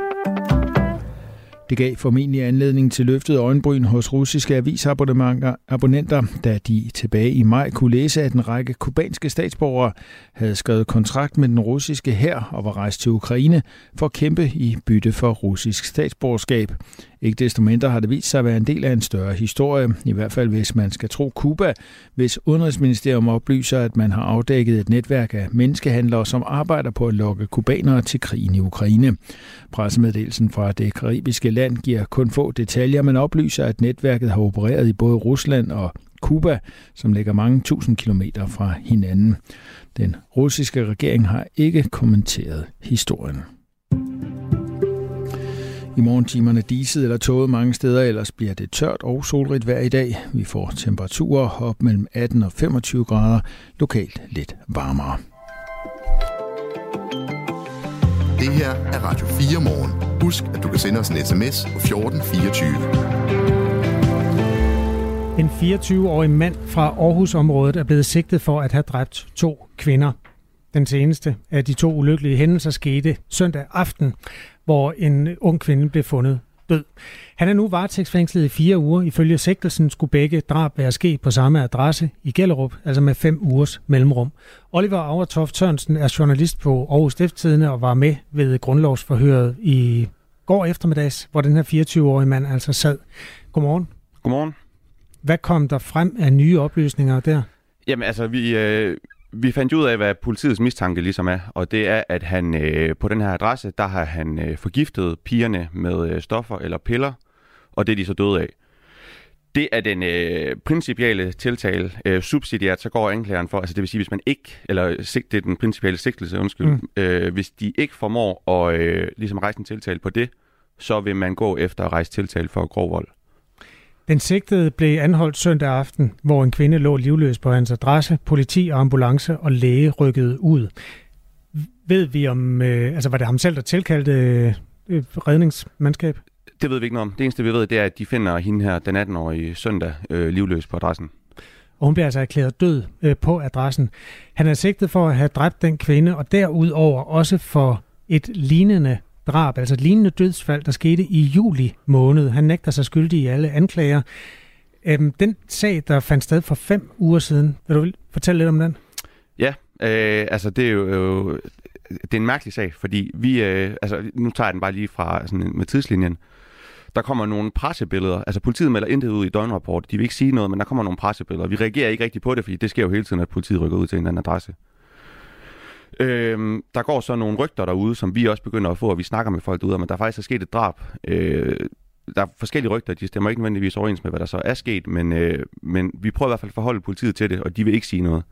Det gav formentlig anledning til løftet øjenbryn hos russiske avisabonnenter, da de tilbage i maj kunne læse, at en række kubanske statsborgere havde skrevet kontrakt med den russiske hær og var rejst til Ukraine for at kæmpe i bytte for russisk statsborgerskab. Ikke desto mindre har det vist sig at være en del af en større historie, i hvert fald hvis man skal tro Kuba, hvis Udenrigsministerium oplyser, at man har afdækket et netværk af menneskehandlere, som arbejder på at lokke kubanere til krigen i Ukraine. Pressemeddelelsen fra det karibiske land giver kun få detaljer, men oplyser, at netværket har opereret i både Rusland og Kuba, som ligger mange tusind kilometer fra hinanden. Den russiske regering har ikke kommenteret historien. I morgentimerne diset eller tåget mange steder, ellers bliver det tørt og solrigt vejr i dag. Vi får temperaturer op mellem 18 og 25 grader, lokalt lidt varmere. Det her er Radio 4 morgen. Husk, at du kan sende os en sms på 1424. En 24-årig mand fra Aarhusområdet er blevet sigtet for at have dræbt to kvinder. Den seneste af de to ulykkelige hændelser skete søndag aften, hvor en ung kvinde blev fundet død. Han er nu varetægtsfængslet i fire uger. Ifølge sigtelsen skulle begge drab være sket på samme adresse i Gellerup, altså med fem ugers mellemrum. Oliver Auertoft Sørensen er journalist på Aarhus Stifttidene og var med ved grundlovsforhøret i går eftermiddags, hvor den her 24-årige mand altså sad. Godmorgen. Godmorgen. Hvad kom der frem af nye oplysninger der? Jamen altså, vi, øh, vi fandt ud af, hvad politiets mistanke ligesom er, og det er, at han øh, på den her adresse, der har han øh, forgiftet pigerne med øh, stoffer eller piller, og det er de så døde af. Det er den øh, principielle tiltale. Øh, subsidiært, så går anklageren for, altså det vil sige, hvis man ikke, eller sig- det er den principielle sigtelse, undskyld, mm. øh, hvis de ikke formår at øh, ligesom rejse en tiltale på det, så vil man gå efter at rejse tiltale for grov vold. Den sigtede blev anholdt søndag aften, hvor en kvinde lå livløs på hans adresse. Politi og ambulance og læge rykkede ud. Ved vi om, øh, altså var det ham selv, der tilkaldte øh, øh, redningsmandskab? Det ved vi ikke noget om. Det eneste, vi ved, det er, at de finder hende her, den 18-årige søndag, øh, livløs på adressen. Og hun bliver altså erklæret død øh, på adressen. Han er sigtet for at have dræbt den kvinde, og derudover også for et lignende drab, altså et lignende dødsfald, der skete i juli måned. Han nægter sig skyldig i alle anklager. Øhm, den sag, der fandt sted for fem uger siden, vil du fortælle lidt om den? Ja, øh, altså det er jo, øh, det er en mærkelig sag, fordi vi, øh, altså nu tager jeg den bare lige fra sådan med tidslinjen. Der kommer nogle pressebilleder, altså politiet melder intet ud i døgnrapport, de vil ikke sige noget, men der kommer nogle pressebilleder. Vi reagerer ikke rigtig på det, fordi det sker jo hele tiden, at politiet rykker ud til en eller anden adresse. Øhm, der går så nogle rygter derude, som vi også begynder at få, og vi snakker med folk derude om, at der faktisk er sket et drab. Øh, der er forskellige rygter, de stemmer ikke nødvendigvis overens med, hvad der så er sket, men, øh, men vi prøver i hvert fald at forholde politiet til det, og de vil ikke sige noget.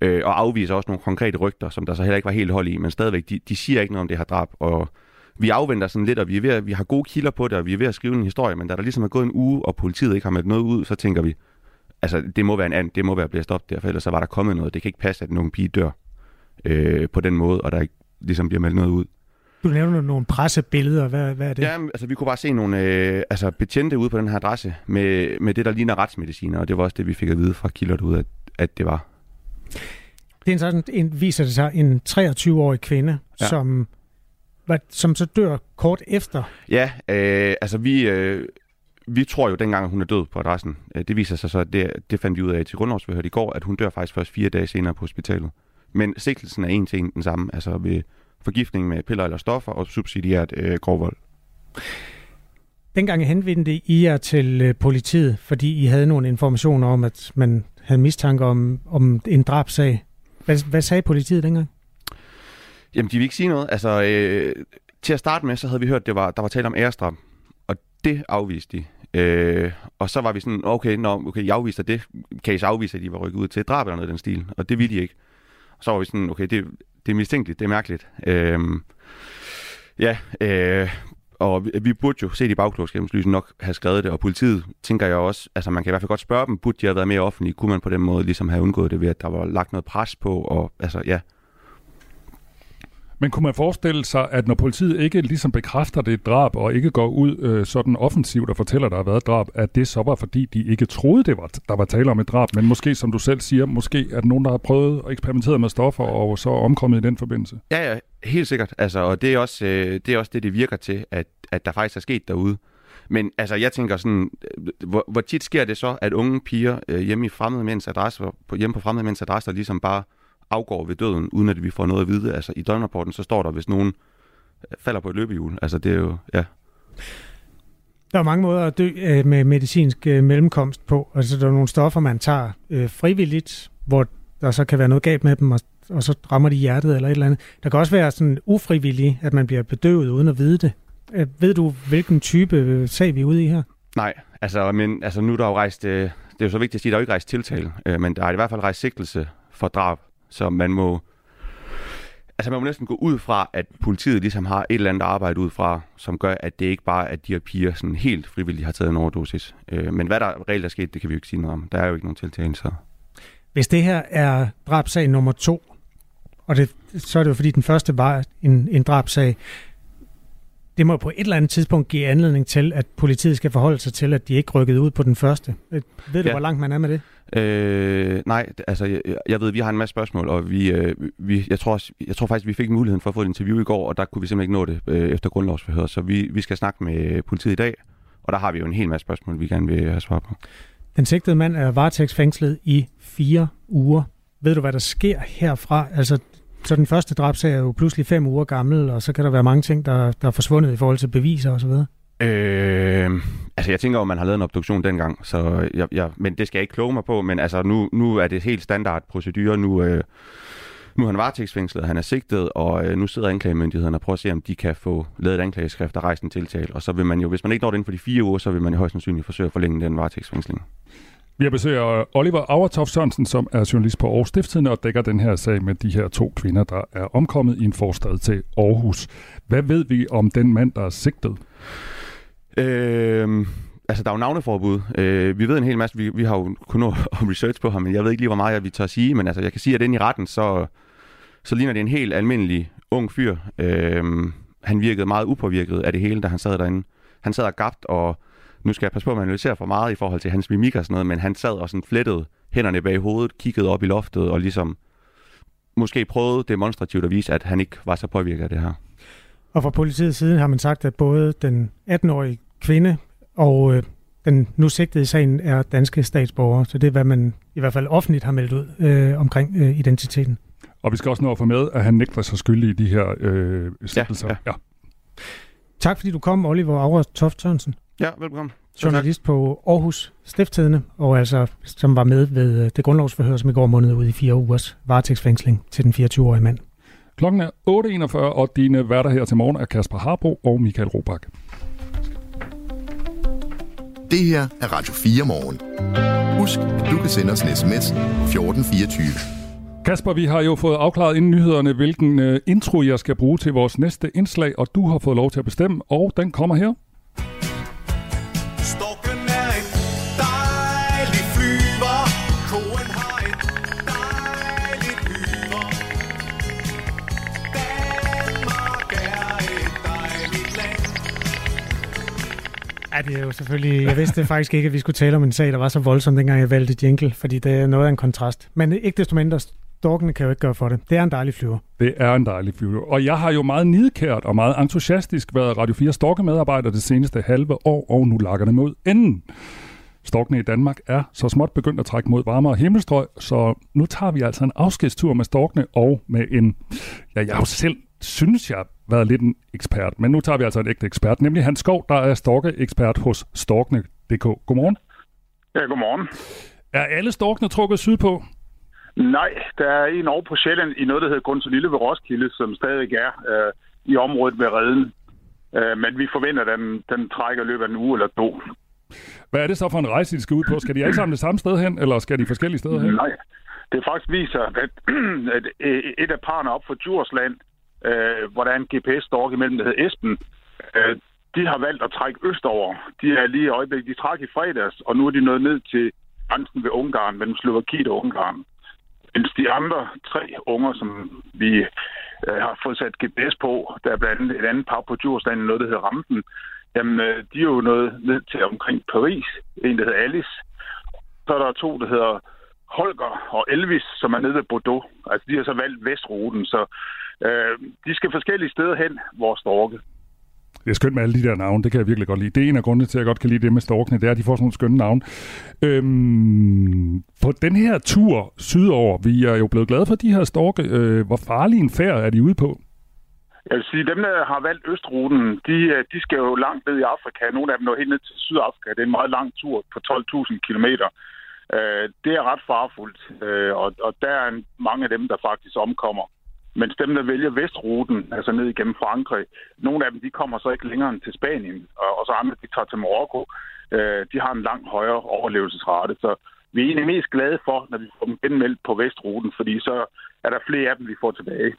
Øh, og afviser også nogle konkrete rygter, som der så heller ikke var helt hold i, men stadigvæk, de, de siger ikke noget om det her drab, og vi afventer sådan lidt, og vi, er ved, at- vi har gode kilder på det, og vi er ved at skrive en historie, men da der ligesom er gået en uge, og politiet ikke har meldt noget ud, så tænker vi, altså det må være en anden, det må være blæst op der, for ellers så var der kommet noget. Det kan ikke passe, at nogen pige dør øh, på den måde, og der ikke ligesom bliver meldt noget ud. Du nævner nogle pressebilleder. Hvad, hvad er det? Ja, altså vi kunne bare se nogle øh, altså, betjente ude på den her adresse med, med det, der ligner retsmediciner, og det var også det, vi fik at vide fra kilder derude, at, at det var. Det er en sådan, en, viser det sig, en 23-årig kvinde, ja. Ja. som, hvad, som så dør kort efter. Ja, øh, altså vi, øh, vi tror jo dengang, at hun er død på adressen. Øh, Det viser sig så, at det, det fandt vi ud af til grundlovsforhøret i går, at hun dør faktisk først fire dage senere på hospitalet. Men sigtelsen er en til en den samme, altså ved forgiftning med piller eller stoffer og subsidiært øh, grov vold. Dengang henvendte I jer til øh, politiet, fordi I havde nogle informationer om, at man havde mistanke om, om en drabsag. Hvad, hvad sagde politiet dengang? Jamen, de vil ikke sige noget. Altså, øh, til at starte med, så havde vi hørt, at det var, der var tale om ærestrap, og det afviste de. Øh, og så var vi sådan, okay, nå, okay, I afviser det. Kan I så afvise, at de var rykket ud til drab eller noget i den stil? Og det ville de ikke så var vi sådan, okay, det, det er mistænkeligt, det er mærkeligt. Øh, ja, øh, og vi, vi burde jo, set i lys nok have skrevet det, og politiet, tænker jeg også, altså man kan i hvert fald godt spørge dem, burde de have været mere offentlige? Kunne man på den måde ligesom have undgået det ved, at der var lagt noget pres på, og altså ja, men kunne man forestille sig, at når politiet ikke ligesom bekræfter det drab, og ikke går ud øh, sådan offensivt og fortæller, at der har været drab, at det så var fordi, de ikke troede, det var, der var tale om et drab, men måske, som du selv siger, måske at nogen, der har prøvet og eksperimenteret med stoffer, og så er omkommet i den forbindelse. Ja, ja, helt sikkert. Altså, og det er, også, øh, det er også det, det virker til, at, at der faktisk er sket derude. Men altså, jeg tænker sådan, øh, hvor, hvor tit sker det så, at unge piger øh, hjemme i fremmede mænds adresser, på, hjemme på fremmede mænds adresser, ligesom bare afgår ved døden, uden at vi får noget at vide. Altså, i døgnrapporten, så står der, hvis nogen øh, falder på et løbehjul. Altså, det er jo, ja. Der er mange måder at dø øh, med medicinsk øh, mellemkomst på. Altså, der er nogle stoffer, man tager øh, frivilligt, hvor der så kan være noget galt med dem, og, og så rammer de hjertet eller et eller andet. Der kan også være sådan ufrivilligt, at man bliver bedøvet uden at vide det. Øh, ved du, hvilken type øh, sag vi er ude i her? Nej, altså, men altså, nu er der jo rejst, øh, det er jo så vigtigt at sige, der er jo ikke rejst tiltale, øh, men der er i hvert fald rejst sigtelse for drab, så man må, altså man må næsten gå ud fra, at politiet ligesom har et eller andet arbejde ud fra, som gør, at det ikke bare er, at de her piger sådan helt frivilligt har taget en overdosis. Øh, men hvad der reelt er sket, det kan vi jo ikke sige noget om. Der er jo ikke nogen tiltale, så... Hvis det her er drabsag nummer to, og det, så er det jo fordi den første var en, en drabsag, det må på et eller andet tidspunkt give anledning til, at politiet skal forholde sig til, at de ikke rykkede ud på den første. Øh, Ved du, Ja. hvor langt man er med det? Øh, nej, altså jeg, jeg ved, vi har en masse spørgsmål, og vi, øh, vi, jeg, tror, også- jeg tror faktisk, vi fik muligheden for at få et interview i går, og der kunne vi simpelthen ikke nå det øh, efter grundlovsforhør, så vi, vi skal snakke med politiet i dag, og der har vi jo en hel masse spørgsmål, vi gerne vil have svar på. Den sigtede mand er varetægtsfængslet i fire uger. Ved du, hvad der sker herfra? Altså, så den første drabsag er jo pludselig fem uger gammel, og så kan der være mange ting, der, der er forsvundet i forhold til beviser osv. Øh, altså, jeg tænker jo, man har lavet en obduktion dengang, så jeg, jeg, men det skal jeg ikke kloge mig på, men altså, nu, nu er det helt standard procedure. Nu, øh, nu er han varetægtsfængslet, han er sigtet, og øh, nu sidder anklagemyndigheden og prøver at se, om de kan få lavet et anklageskrift og rejst en tiltale. Og så vil man jo, hvis man ikke når det inden for de fire uger, så vil man jo højst sandsynligt forsøge at forlænge den varetægtsfængsling. Vi har besøg Oliver Auertoff Sørensen, som er journalist på Aarhus Stiftstidende og dækker den her sag med de her to kvinder, der er omkommet i en forstad til Aarhus. Hvad ved vi om den mand, der er sigtet? Øh, altså, der er jo navneforbud. Øh, vi ved en hel masse. Vi, vi har jo kun noget <laughs> om research på ham, men jeg ved ikke lige, hvor meget jeg vi tør sige. Men altså, jeg kan sige, at den i retten, så, så ligner det en helt almindelig ung fyr. Øh, han virkede meget upåvirket af det hele, da han sad derinde. Han sad og gabt, og nu skal jeg passe på, at man analyserer for meget i forhold til hans mimik og sådan noget, men han sad og sådan flettede hænderne bag hovedet, kiggede op i loftet og ligesom måske prøvede demonstrativt at vise, at han ikke var så påvirket af det her. Og fra politiets side har man sagt, at både den 18-årige kvinde og øh, den nu sigtede i sagen er danske statsborgere. Så det er, hvad man i hvert fald offentligt har meldt ud øh, omkring øh, identiteten. Og vi skal også nå at få med, at han nægter sig skyldig i de her øh, sigtelser. ja. ja. Tak fordi du kom, Oliver Aura Toft Sørensen, Ja, velkommen. journalist på Aarhus Stifttidende, og altså som var med ved øh, det grundlovsforhør, som i går måned ud i fire ugers varetægtsfængsling til den 24-årige mand. Klokken er 8.41, og dine værter her til morgen er Kasper Harbo og Michael Robach. Det her er Radio 4 morgen. Husk, at du kan sende os en sms 1424. Kasper, vi har jo fået afklaret inden nyhederne, hvilken øh, intro jeg skal bruge til vores næste indslag, og du har fået lov til at bestemme, og den kommer her. Det er jo selvfølgelig... Jeg vidste faktisk ikke, at vi skulle tale om en sag, der var så voldsom, dengang jeg valgte jingle, fordi det er noget af en kontrast. Men ikke desto mindre, storkene kan jo ikke gøre for det. Det er en dejlig flyver. Det er en dejlig flyver. Og jeg har jo meget nidkært og meget entusiastisk været Radio 4 storkemedarbejder det seneste halve år, og nu lakker det mod enden. Storkene i Danmark er så småt begyndt at trække mod varmere himmelstrøg, så nu tager vi altså en afskedstur med storkene og med en... Ja, jeg har jo selv synes jeg været lidt en ekspert, men nu tager vi altså en ægte ekspert, nemlig Hans Skov, der er storke-ekspert hos Storkene.dk. Godmorgen. Ja, godmorgen. Er alle storkene trukket sydpå? Nej, der er en over på Sjælland i noget, der hedder Gunselille ved Roskilde, som stadig er øh, i området ved redden. Øh, men vi forventer, at den, den trækker i løbet af en uge eller to. Hvad er det så for en rejse, de skal ud på? Skal de alle sammen det samme sted hen, eller skal de forskellige steder hen? Nej, det faktisk viser, at, <clears throat> at øh, et af parerne op for Djursland, øh, hvor der er en GPS-stork imellem, der hedder Esben, øh, de har valgt at trække østover. De er lige i øjeblikket, de træk i fredags, og nu er de nået ned til grænsen ved Ungarn, mellem Slovakiet og Ungarn. Mens de andre tre unger, som vi øh, har fået sat GPS på, der er blandt andet et andet par på Djursland, noget der hedder Rampen, jamen øh, de er jo nået ned til omkring Paris, en der hedder Alice. Så er der to, der hedder Holger og Elvis, som er nede ved Bordeaux. Altså de har så valgt vestruten, så øh, de skal forskellige steder hen, hvor storke. Det er skønt med alle de der navne, det kan jeg virkelig godt lide. Det er en af grundene til, at jeg godt kan lide det med storkene, det er, at de får sådan nogle skønne navne. Øhm, på den her tur sydover, vi er jo blevet glade for de her storke. Øh, hvor farlig en færd er de ude på? Jeg vil sige, dem, der har valgt østruten, de, øh, de skal jo langt ned i Afrika. Nogle af dem når helt ned til Sydafrika. Det er en meget lang tur på 12.000 kilometer. Øh, det er ret farfuldt, øh, og, og der er mange af dem, der faktisk omkommer. Mens dem, der vælger vestruten, altså ned igennem Frankrig, nogle af dem, de kommer så ikke længere end til Spanien, og, og så andre, de tager til Marokko. Øh, de har en langt højere overlevelsesrate, så vi er egentlig mest glade for, når vi får dem genmeldt på vestruten, fordi så er der flere af dem, vi får tilbage.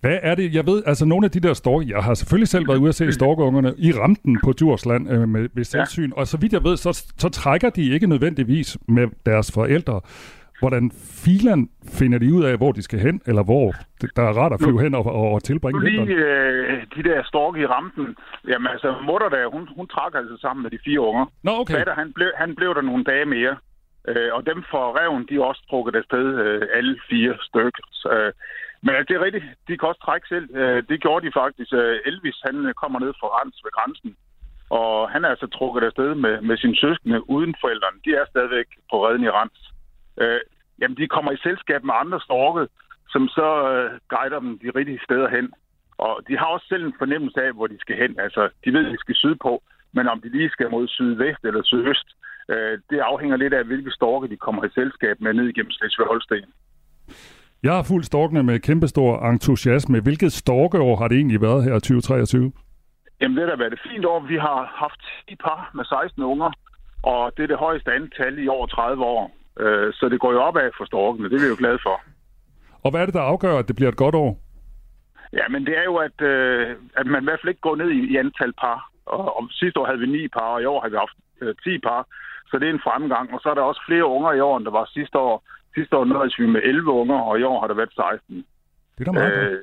Hvad er det? Jeg ved, altså nogle af de der storke, jeg har selvfølgelig selv været ude at se storkeungerne i rampen på Djursland øh, med, ved selvsyn, ja. og så vidt jeg ved, så, så trækker de ikke nødvendigvis med deres forældre. Hvordan filan finder de ud af, hvor de skal hen, eller hvor der er rart at flyve hen og, og, og tilbringe lige vinteren? øh, de der storke i rampen. Jamen altså, mutter der, hun, hun trak altså sammen med de fire unger. Nå, okay. Fatter, han blev, han blev der nogle dage mere. Øh, og dem for reven, de er også trukket afsted, øh, alle fire stykker. Øh, men altså, det er rigtigt, de kan også trække selv. Øh, det gjorde de faktisk. Øh, Elvis, han øh, kommer ned fra Rens ved grænsen. Og han er altså trukket afsted med, med sine søskende uden forældrene. De er stadigvæk på redden i Rens. Øh, jamen, de kommer i selskab med andre storke, som så øh, guider dem de rigtige steder hen. Og de har også selv en fornemmelse af, hvor de skal hen. Altså, de ved, at de skal sydpå, men om de lige skal mod sydvest eller sydøst, øh, det afhænger lidt af, hvilke storke de kommer i selskab med ned igennem Slesvig-Holsten. Jeg har fuldt storkene med kæmpestor entusiasme. Hvilket storkeår har det egentlig været her 2023? Jamen, det har været et fint år. Vi har haft 10 par med 16 unger, og det er det højeste antal i over 30 år. Øh, Så det går jo opad for storkene, det er vi jo glade for. Og hvad er det, der afgør, at det bliver et godt år? Ja, men det er jo, at, øh, at man i hvert fald ikke går ned i, i antal par. Og, og sidste år havde vi ni par, og i år har vi haft øh, 10 par. Så det er en fremgang. Og så er der også flere unger i år, end der var sidste år. Sidste år nåede vi med 11 unger, og i år har der været 16. Det er da meget øh, godt.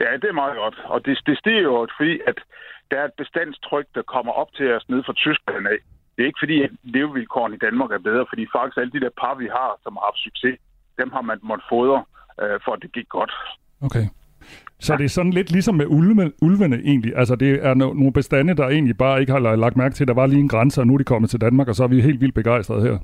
Ja, det er meget godt. Og det, det stiger jo, fordi at der er et bestandstryk, der kommer op til os ned fra Tyskland af. Det er ikke fordi, at levevilkårene i Danmark er bedre, fordi faktisk alle de der par, vi har, som har haft succes, dem har man måttet fodre, øh, for at det gik godt. Okay. Så det er sådan lidt ligesom med ulve, ulvene egentlig. Altså det er no- nogle bestande, der egentlig bare ikke har la- lagt mærke til, at der var lige en grænse, og nu er de kommet til Danmark, og så er vi helt vildt begejstrede her.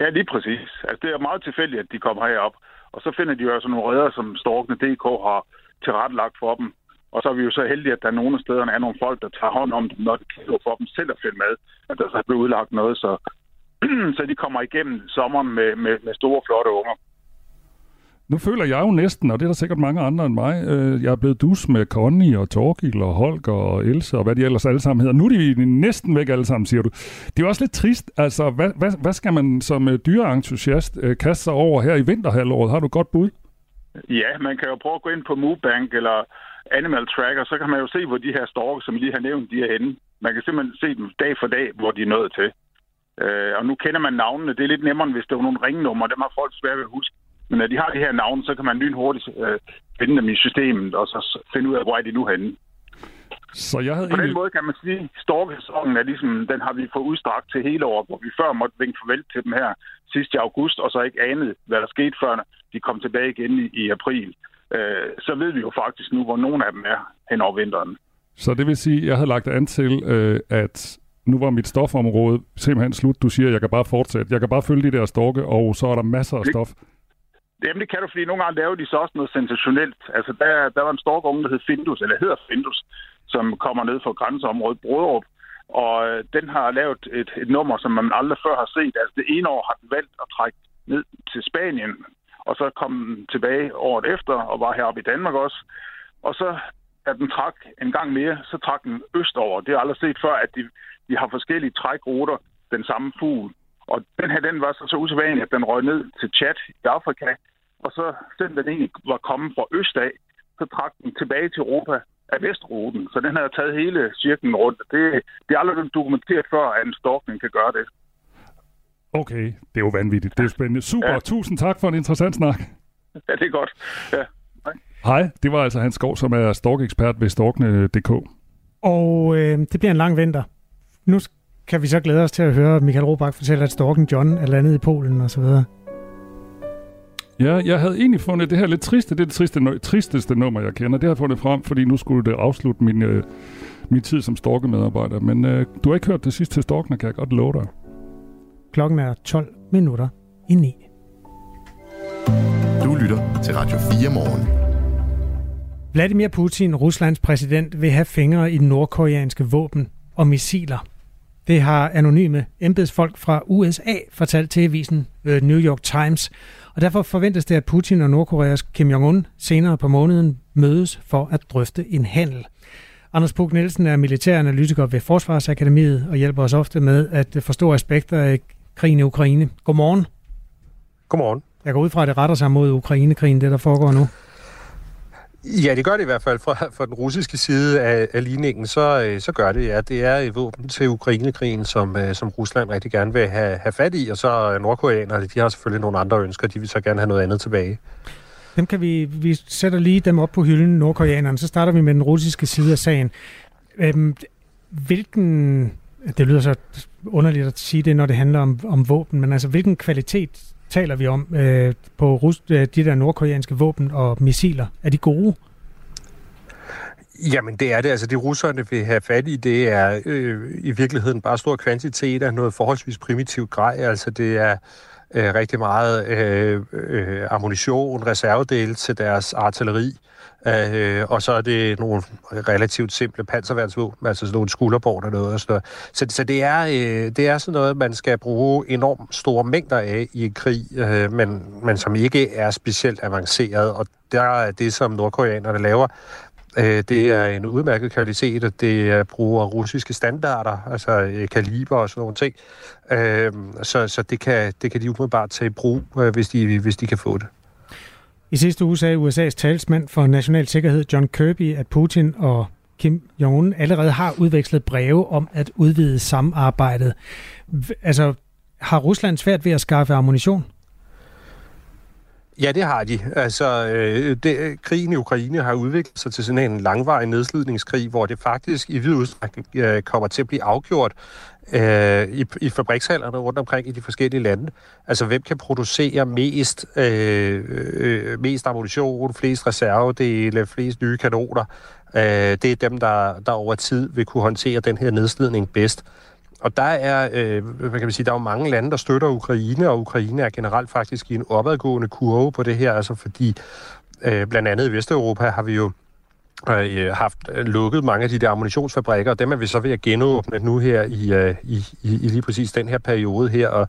Ja, lige præcis. Altså, det er meget tilfældigt, at de kommer herop. Og så finder de jo altså nogle redder, som Storkene DK har tilrettelagt for dem. Og så er vi jo så heldige, at der er nogle af stederne er nogle folk, der tager hånd om dem, når det kan for dem selv at finde med, at der så er blevet udlagt noget, så, <clears throat> så de kommer igennem sommeren med, med, med store, flotte unger. Nu føler jeg jo næsten, og det er der sikkert mange andre end mig, øh, jeg er blevet dus med Connie og Torgil og Holger og Else og hvad de ellers alle sammen hedder. Nu er de næsten væk alle sammen, siger du. Det er jo også lidt trist. Altså, hvad, hvad, hvad skal man som øh, dyreentusiast øh, kaste sig over her i vinterhalvåret? Har du godt bud? Ja, man kan jo prøve at gå ind på Movebank eller Animal Tracker, så kan man jo se, hvor de her storke, som lige har nævnt, de er henne. Man kan simpelthen se dem dag for dag, hvor de er nået til. Øh, og nu kender man navnene. Det er lidt nemmere, end hvis det var nogle ringnumre. Dem har folk svært ved at huske. Men når de har de her navne, så kan man lynhurtigt øh, finde dem i systemet, og så finde ud af, hvor er de nu henne. Så jeg havde På den egentlig... måde kan man sige, at storkesæsonen er ligesom, den har vi fået udstrakt til hele året, hvor vi før måtte vinke farvel til dem her sidst i august, og så ikke anede, hvad der skete før de kom tilbage igen i, i april. Øh, så ved vi jo faktisk nu, hvor nogle af dem er hen over vinteren. Så det vil sige, at jeg havde lagt an til, øh, at nu var mit stofområde simpelthen slut. Du siger, at jeg kan bare fortsætte. Jeg kan bare følge de der storke, og så er der masser af stof. Jamen, det kan du, fordi nogle gange laver de så også noget sensationelt. Altså, der, der var en storkunge, der hed Findus, eller hedder Findus, som kommer ned fra grænseområdet Brødrup. Og øh, den har lavet et, et nummer, som man aldrig før har set. Altså, det ene år har den valgt at trække ned til Spanien, og så kom tilbage året efter, og var heroppe i Danmark også. Og så, da den trak en gang mere, så trak den østover. Det har jeg aldrig set før, at de, de har forskellige trækruter, den samme fugl. Og den her, den var så, så usædvanlig, at den røg ned til Chad i Afrika, og så selvom den egentlig var kommet fra øst af, så trak den tilbage til Europa af vestruten. Så den har taget hele cirklen rundt. Det, det er aldrig dokumenteret før, at en storkning kan gøre det. Okay, det er jo vanvittigt. Det er spændende. Super, ja. Tusind tak for en interessant snak. Ja, det er godt. Ja. Hej, det var altså Hans Skov, som er storkekspert ved storkene.dk. Og øh, det bliver en lang vinter. Nu kan vi så glæde os til at høre Michael Robach fortælle, at Storken John er landet i Polen og så videre. Ja, jeg havde egentlig fundet det her lidt triste. Det er det triste, nu- tristeste nummer, jeg kender. Det har jeg fundet frem, fordi nu skulle det afslutte min, øh, min tid som storkemedarbejder. Men øh, du har ikke hørt det sidste til storkene, kan jeg godt love dig. Klokken er 12 minutter i 9. Du lytter til Radio 4 morgen. Vladimir Putin, Ruslands præsident, vil have fingre i nordkoreanske våben og missiler. Det har anonyme embedsfolk fra USA fortalt til avisen øh, New York Times. Og derfor forventes det, at Putin og Nordkoreas Kim Jong-un senere på måneden mødes for at drøfte en handel. Anders Puk Nielsen er militæranalytiker ved Forsvarsakademiet og hjælper os ofte med at forstå aspekter af krigen i Ukraine. Godmorgen. Godmorgen. Jeg går ud fra, at det retter sig mod Ukrainekrigen, det der foregår nu. Ja, det gør det i hvert fald fra, fra den russiske side af, af ligningen, så, øh, så gør det, ja. Det er våben til Ukrainekrigen, som, øh, som Rusland rigtig gerne vil have, have fat i, og så nordkoreanerne, de har selvfølgelig nogle andre ønsker, de vil så gerne have noget andet tilbage. Dem kan vi, vi sætter lige dem op på hylden, nordkoreanerne. Så starter vi med den russiske side af sagen. Øhm, hvilken, det lyder så underligt at sige det, når det handler om, om våben, men altså hvilken kvalitet taler vi om øh, på Rus, øh, de der nordkoreanske våben og missiler? Er de gode? Jamen, det er det. Altså, det russerne vil have fat i, det er øh, i virkeligheden bare stor kvantitet af noget forholdsvis primitivt grej. Altså, det er øh, rigtig meget øh, øh, ammunition, reservedele til deres artilleri. Øh, og så er det nogle relativt simple panserværnsvåben, altså sådan nogle skulderbord og noget. Og sådan noget. Så, så det, er, øh, det er sådan noget, man skal bruge enormt store mængder af i en krig, øh, men, men som ikke er specielt avanceret. Og der er det, som nordkoreanerne laver, øh, det er en udmærket kvalitet, og det er bruger russiske standarder, altså øh, kaliber og sådan nogle ting. Øh, så så det, kan, det kan de umiddelbart tage i brug, øh, hvis, de, hvis de kan få det. I sidste uge sagde USA's talsmand for national sikkerhed John Kirby, at Putin og Kim Jong-un allerede har udvekslet breve om at udvide samarbejdet. Altså, har Rusland svært ved at skaffe ammunition? Ja, det har de. Altså, øh, det, krigen i Ukraine har udviklet sig til sådan en langvarig nedslidningskrig, hvor det faktisk i vid udstrækning øh, kommer til at blive afgjort øh, i, i fabrikshallerne rundt omkring i de forskellige lande. Altså, hvem kan producere mest, øh, øh, mest ammunition, flest reservedele, flest nye kanoner? Øh, det er dem, der, der over tid vil kunne håndtere den her nedslidning bedst. Og der er, øh, hvad kan man sige, der er jo mange lande, der støtter Ukraine, og Ukraine er generelt faktisk i en opadgående kurve på det her, altså fordi øh, blandt andet i Vesteuropa har vi jo øh, haft øh, lukket mange af de der ammunitionsfabrikker, og dem er vi så ved at genåbne nu her i, øh, i, i, lige præcis den her periode her, og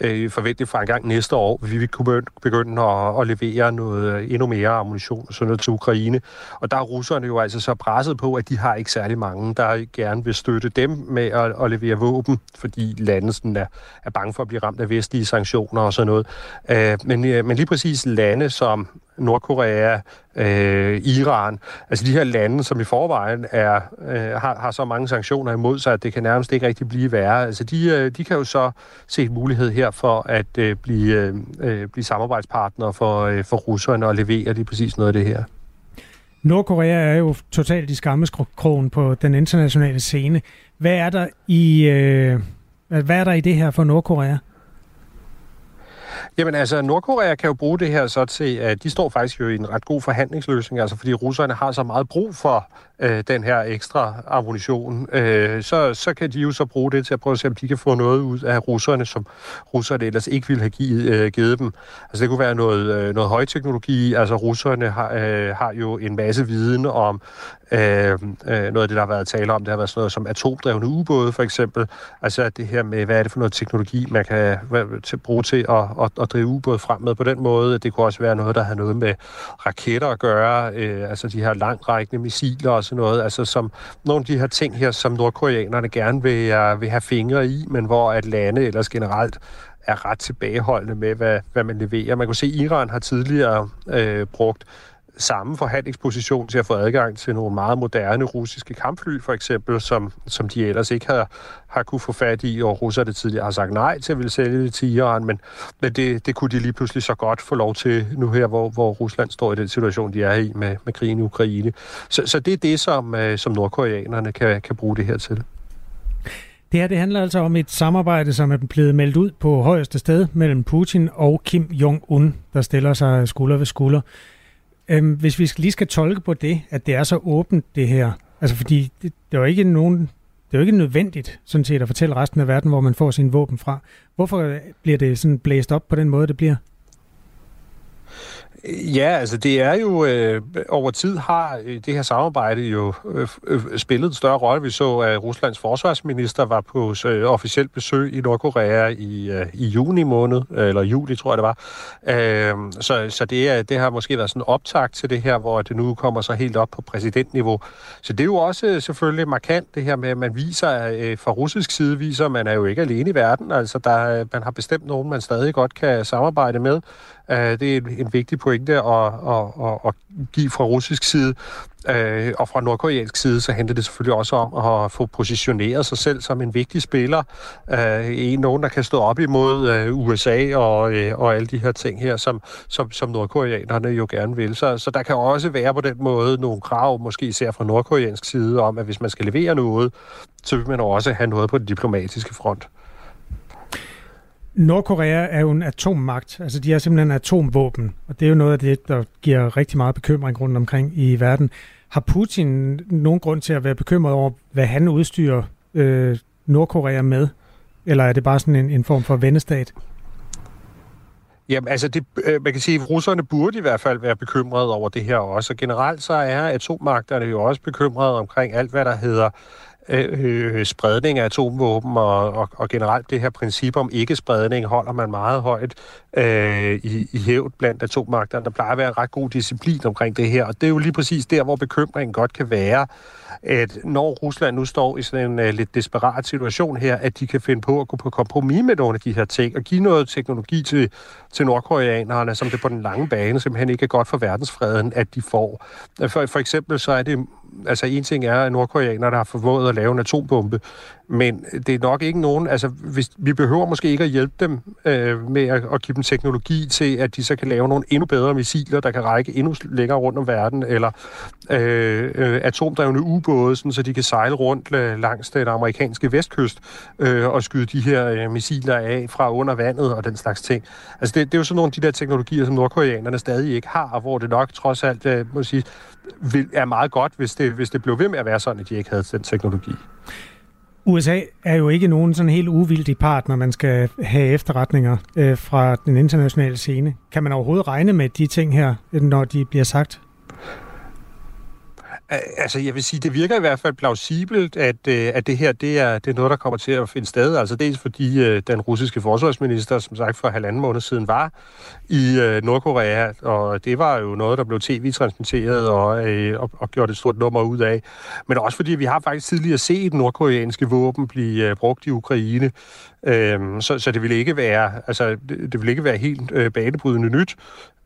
øh, forventeligt fra en gang næste år, vi vil kunne begynde at, at levere noget øh, endnu mere ammunition sådan noget til Ukraine. Og der er russerne jo altså så presset på, at de har ikke særlig mange, der gerne vil støtte dem med at, at levere våben, fordi landet sådan er, er bange for at blive ramt af vestlige sanktioner og sådan noget. Øh, men, øh, men lige præcis lande som Nordkorea, øh, Iran, altså de her lande, som i forvejen er, øh, har, har så mange sanktioner imod sig, at det kan nærmest ikke rigtig blive værre. Altså de, øh, de kan jo så se en mulighed her for at øh, blive, øh, øh blive samarbejdspartnere for, øh, for russerne og levere lige præcis noget af det her. Nordkorea er jo totalt i skammeskrogen på den internationale scene. Hvad er der i, øh, hvad er der i det her for Nordkorea? Jamen altså, Nordkorea kan jo bruge det her så til, at de står faktisk jo i en ret god forhandlingsløsning, altså fordi russerne har så meget brug for øh, den her ekstra ammunition, øh, så, så kan de jo så bruge det til at prøve at se, om de kan få noget ud af russerne, som russerne ellers ikke ville have givet, øh, givet dem. Altså det kunne være noget, øh, noget højteknologi, altså russerne har, øh, har jo en masse viden om øh, øh, noget af det, der har været tale om, det har været sådan noget som atomdrevne ubåde for eksempel, altså det her med, hvad er det for noget teknologi, man kan hvad, til, bruge til at, at, at drive ubåd frem med på den måde. Det kunne også være noget, der har noget med raketter at gøre, øh, altså de her langrækkende missiler og sådan noget, altså som nogle af de her ting her, som nordkoreanerne gerne vil, uh, vil have fingre i, men hvor at lande ellers generelt er ret tilbageholdende med, hvad, hvad man leverer. Man kunne se, at Iran har tidligere øh, brugt samme forhandlingsposition til at få adgang til nogle meget moderne russiske kampfly, for eksempel, som, som de ellers ikke har, har kunne få fat i, og russerne tidligere har sagt nej til at ville sælge det til Iran, men, men det, det kunne de lige pludselig så godt få lov til nu her, hvor, hvor Rusland står i den situation, de er i med, med krigen i Ukraine. Så, så det er det, som, øh, som nordkoreanerne kan, kan bruge det her til. Det her det handler altså om et samarbejde, som er blevet meldt ud på højeste sted mellem Putin og Kim Jong-un, der stiller sig skulder ved skulder. Øhm, hvis vi lige skal tolke på det, at det er så åbent det her, altså fordi det, det er jo ikke nogen, det er jo ikke nødvendigt sådan set at fortælle resten af verden, hvor man får sine våben fra. Hvorfor øh, bliver det sådan blæst op på den måde, det bliver? Ja, altså det er jo, øh, over tid har øh, det her samarbejde jo øh, øh, spillet en større rolle. Vi så, at Ruslands forsvarsminister var på øh, officielt besøg i Nordkorea i, øh, i juni måned, eller juli tror jeg det var. Øh, så så det, er, det har måske været sådan en optakt til det her, hvor det nu kommer så helt op på præsidentniveau. Så det er jo også øh, selvfølgelig markant det her med, at man viser, øh, fra russisk side viser, at man er jo ikke alene i verden. Altså der, man har bestemt nogen, man stadig godt kan samarbejde med. Øh, det er en, en vigtig pointe at, at, at, at give fra russisk side. Øh, og fra nordkoreansk side, så handler det selvfølgelig også om at få positioneret sig selv som en vigtig spiller. Øh, en nogen, der kan stå op imod øh, USA og, øh, og alle de her ting her, som, som, som nordkoreanerne jo gerne vil. Så, så der kan også være på den måde nogle krav, måske især fra nordkoreansk side, om at hvis man skal levere noget, så vil man også have noget på den diplomatiske front. Nordkorea er jo en atommagt, altså de har simpelthen atomvåben, og det er jo noget af det, der giver rigtig meget bekymring rundt omkring i verden. Har Putin nogen grund til at være bekymret over, hvad han udstyrer øh, Nordkorea med? Eller er det bare sådan en, en form for vennestat? Jamen, altså, det, øh, man kan sige, at russerne burde i hvert fald være bekymrede over det her også. Og generelt så er atommagterne jo også bekymrede omkring alt, hvad der hedder Øh, øh, spredning af atomvåben, og, og, og generelt det her princip om ikke-spredning holder man meget højt øh, i, i hævd blandt atommagterne. Der plejer at være ret god disciplin omkring det her, og det er jo lige præcis der, hvor bekymringen godt kan være, at når Rusland nu står i sådan en uh, lidt desperat situation her, at de kan finde på at gå på kompromis med nogle af de her ting, og give noget teknologi til, til nordkoreanerne, som det på den lange bane simpelthen ikke er godt for verdensfreden, at de får. For, for eksempel så er det, altså en ting er, at nordkoreanerne har formået at lave en atombombe, men det er nok ikke nogen, altså hvis, vi behøver måske ikke at hjælpe dem øh, med at, at give dem teknologi til, at de så kan lave nogle endnu bedre missiler, der kan række endnu længere rundt om verden, eller øh, øh, atomdrevne ubåde, sådan, så de kan sejle rundt øh, langs den amerikanske vestkyst øh, og skyde de her øh, missiler af fra under vandet og den slags ting. Altså det, det er jo sådan nogle af de der teknologier, som nordkoreanerne stadig ikke har, og hvor det nok trods alt øh, må sige, vil, er meget godt, hvis det, hvis det blev ved med at være sådan, at de ikke havde den teknologi. USA er jo ikke nogen sådan helt uvildig part, når man skal have efterretninger øh, fra den internationale scene. Kan man overhovedet regne med de ting her, når de bliver sagt? Altså, jeg vil sige, det virker i hvert fald plausibelt, at, øh, at det her det er, det er noget, der kommer til at finde sted. Altså dels fordi øh, den russiske forsvarsminister, som sagt for halvanden måned siden, var i øh, Nordkorea, og det var jo noget, der blev tv-transmitteret og, øh, og, og gjort et stort nummer ud af. Men også fordi vi har faktisk tidligere set nordkoreanske våben blive øh, brugt i Ukraine, Øhm, så, så det ville ikke være, altså, det, det ville ikke være helt øh, banebrydende nyt,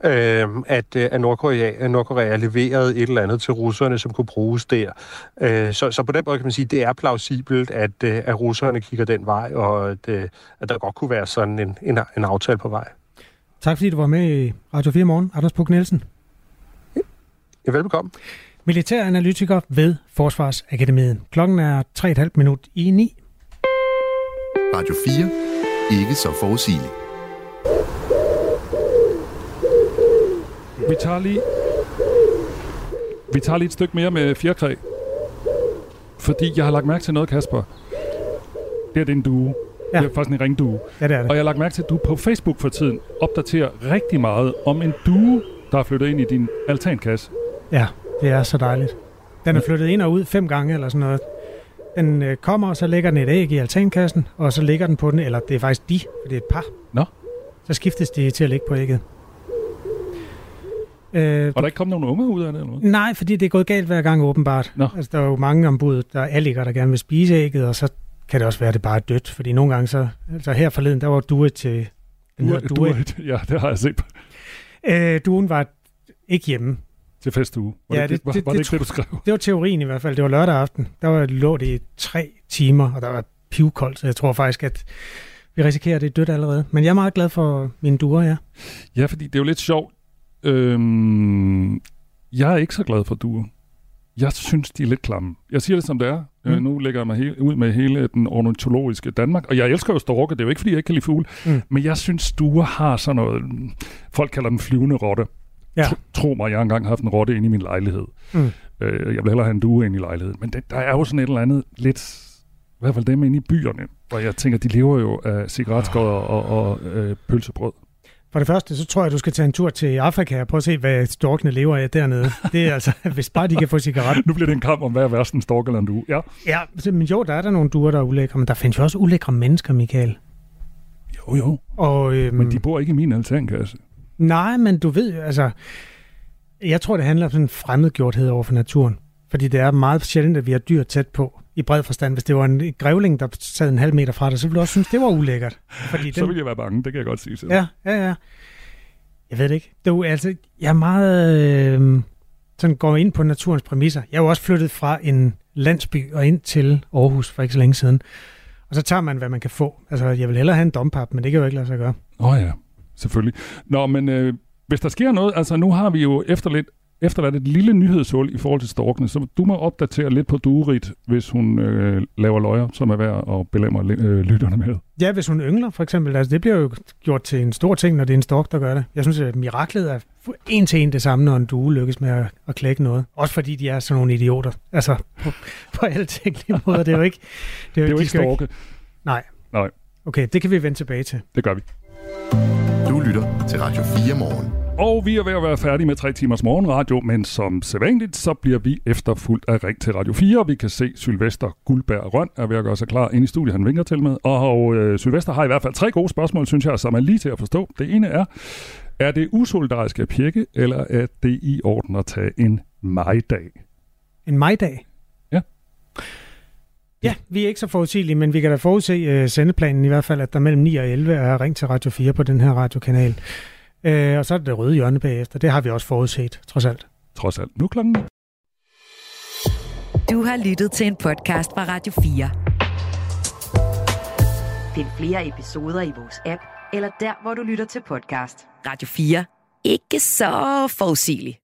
øh, at, at Nordkorea, Nordkorea leverede et eller andet til russerne, som kunne bruges der. Øh, så, så på den måde kan man sige, at det er plausibelt, at, øh, at russerne kigger den vej, og at, øh, at der godt kunne være sådan en, en, en aftale på vej. Tak fordi du var med i Radio 4 Morgen, Anders Puk Nielsen. Ja, velbekomme. Militæranalytiker ved Forsvarsakademiet. Klokken er 3,5 minut i 9. Radio 4. Ikke så forudsigeligt. Vi tager lige... Vi tager lige et stykke mere med fjerkræ. Fordi jeg har lagt mærke til noget, Kasper. Det er det en due. Ja. Det er faktisk en ringdue. Ja, det er det. Og jeg har lagt mærke til, at du på Facebook for tiden opdaterer rigtig meget om en due, der er flyttet ind i din altankasse. Ja, det er så dejligt. Den er flyttet ind og ud fem gange eller sådan noget. Den øh, kommer, og så lægger den et æg i altankassen, og så ligger den på den, eller det er faktisk de, for det er et par. Nå. Så skiftes de til at ligge på ægget. Øh, Og der ikke kommet nogen unger ud af det, eller hvad? Nej, fordi det er gået galt hver gang åbenbart. Nå. Altså, der er jo mange ombud, der er alliger, der gerne vil spise ægget, og så kan det også være, at det bare er dødt. Fordi nogle gange så... Altså her forleden, der var duet til... Den Du, hedder du, Duet. ja, det har jeg set Øh, duen var ikke hjemme. til festuge. Var Ja, det, det, var, det- var det det, ikke det, du skrev? Det var teorien i hvert fald. Det var lørdag aften. Der var, lå det i tre timer, og der var pivkoldt, så jeg tror faktisk, at vi risikerer, at det er dødt allerede. Men jeg er meget glad for mine duer, ja. Ja, fordi det er jo lidt sjovt. Øhm, jeg er ikke så glad for duer. Jeg synes, de er lidt klamme. Jeg siger det, som det er. Mm. Øh, Mm. nu lægger jeg mig he- ud med hele den ornitologiske Danmark. Og jeg elsker jo storke. Det er jo ikke, fordi jeg ikke kan lide fugle. Mm. Men jeg synes, duer har sådan noget... Folk kalder den flyvende rotte. Ja. Tro, tro mig, jeg har engang haft en rotte inde i min lejlighed. Mm. Øh, jeg vil hellere have en due ind i lejligheden. Men det, der er jo sådan et eller andet lidt... I hvert fald dem inde i byerne. Hvor jeg tænker, de lever jo af cigaretskåder og, og øh, pølsebrød. For det første, så tror jeg, du skal tage en tur til Afrika og prøve at se, hvad storkene lever af dernede. Det er altså, <laughs> hvis bare de kan få cigaret. Nu bliver det en kamp om, hvad er værst en stork eller en due. Ja. Ja, men jo, der er der nogle duer, der er ulækre, men der findes jo også ulækre mennesker, Michael. Jo, jo. Og, øhm, Men de bor ikke i min altankasse. Nej, men du ved, jo, altså... Jeg tror, det handler om sådan en fremmedgjorthed over for naturen. Fordi det er meget sjældent, at vi har dyr tæt på, i bred forstand. Hvis det var en grævling, der sad en halv meter fra dig, så ville du også synes, det var ulækkert. Fordi <laughs> Så vil jeg være bange, det kan jeg godt sige til. Ja, ja, ja. Jeg ved det ikke. Det er jo, altså, jeg er meget... Øh, sådan går ind på naturens præmisser. Jeg er jo også flyttet fra en landsby og ind til Aarhus for ikke så længe siden. Og så tager man, hvad man kan få. Altså, jeg vil hellere have en dompap, men det kan jo ikke lade sig gøre. Åh oh, ja, selvfølgelig. Nå, men øh, hvis der sker noget, altså nu har vi jo efter lidt, efterladt et lille nyhedshul i forhold til storkene, så du må opdatere lidt på Durit, hvis hun øh, laver løjer, som er værd at belemre øh, lytterne med. Ja, hvis hun yngler, for eksempel. Altså, det bliver jo gjort til en stor ting, når det er en stork, der gør det. Jeg synes, at miraklet er en til en det samme, når en due lykkes med at, at klække noget. Også fordi de er sådan nogle idioter. Altså, på, på alle tænkelige måder. Det er jo ikke... Det er jo de ikke skal storke. Nej. Nej, Okay, det kan vi vende tilbage til. det gør vi. Du lytter til Radio 4 morgen. Og vi er ved at være færdige med tre timers morgenradio, men som sædvanligt, så bliver vi efterfuldt af Ring til Radio 4. Vi kan se Sylvester Guldberg Røn er ved at gøre sig klar ind i studiet, han vinker til med. Og øh, Sylvester har i hvert fald tre gode spørgsmål, synes jeg, som er lige til at forstå. Det ene er, er det usolidarisk at pirke, eller er det i orden at tage en majdag? En majdag? Ja. Ja, vi er ikke så forudsigelige, men vi kan da forudse uh, sendeplanen i hvert fald, at der mellem 9 og 11 er ring til Radio 4 på den her radiokanal. Uh, og så er det det røde hjørne bagefter. Det har vi også forudset, trods alt. Trods alt. Nu klokken 9. Du har lyttet til en podcast fra Radio 4. Find flere episoder i vores app, eller der, hvor du lytter til podcast. Radio 4. Ikke så forudsigeligt.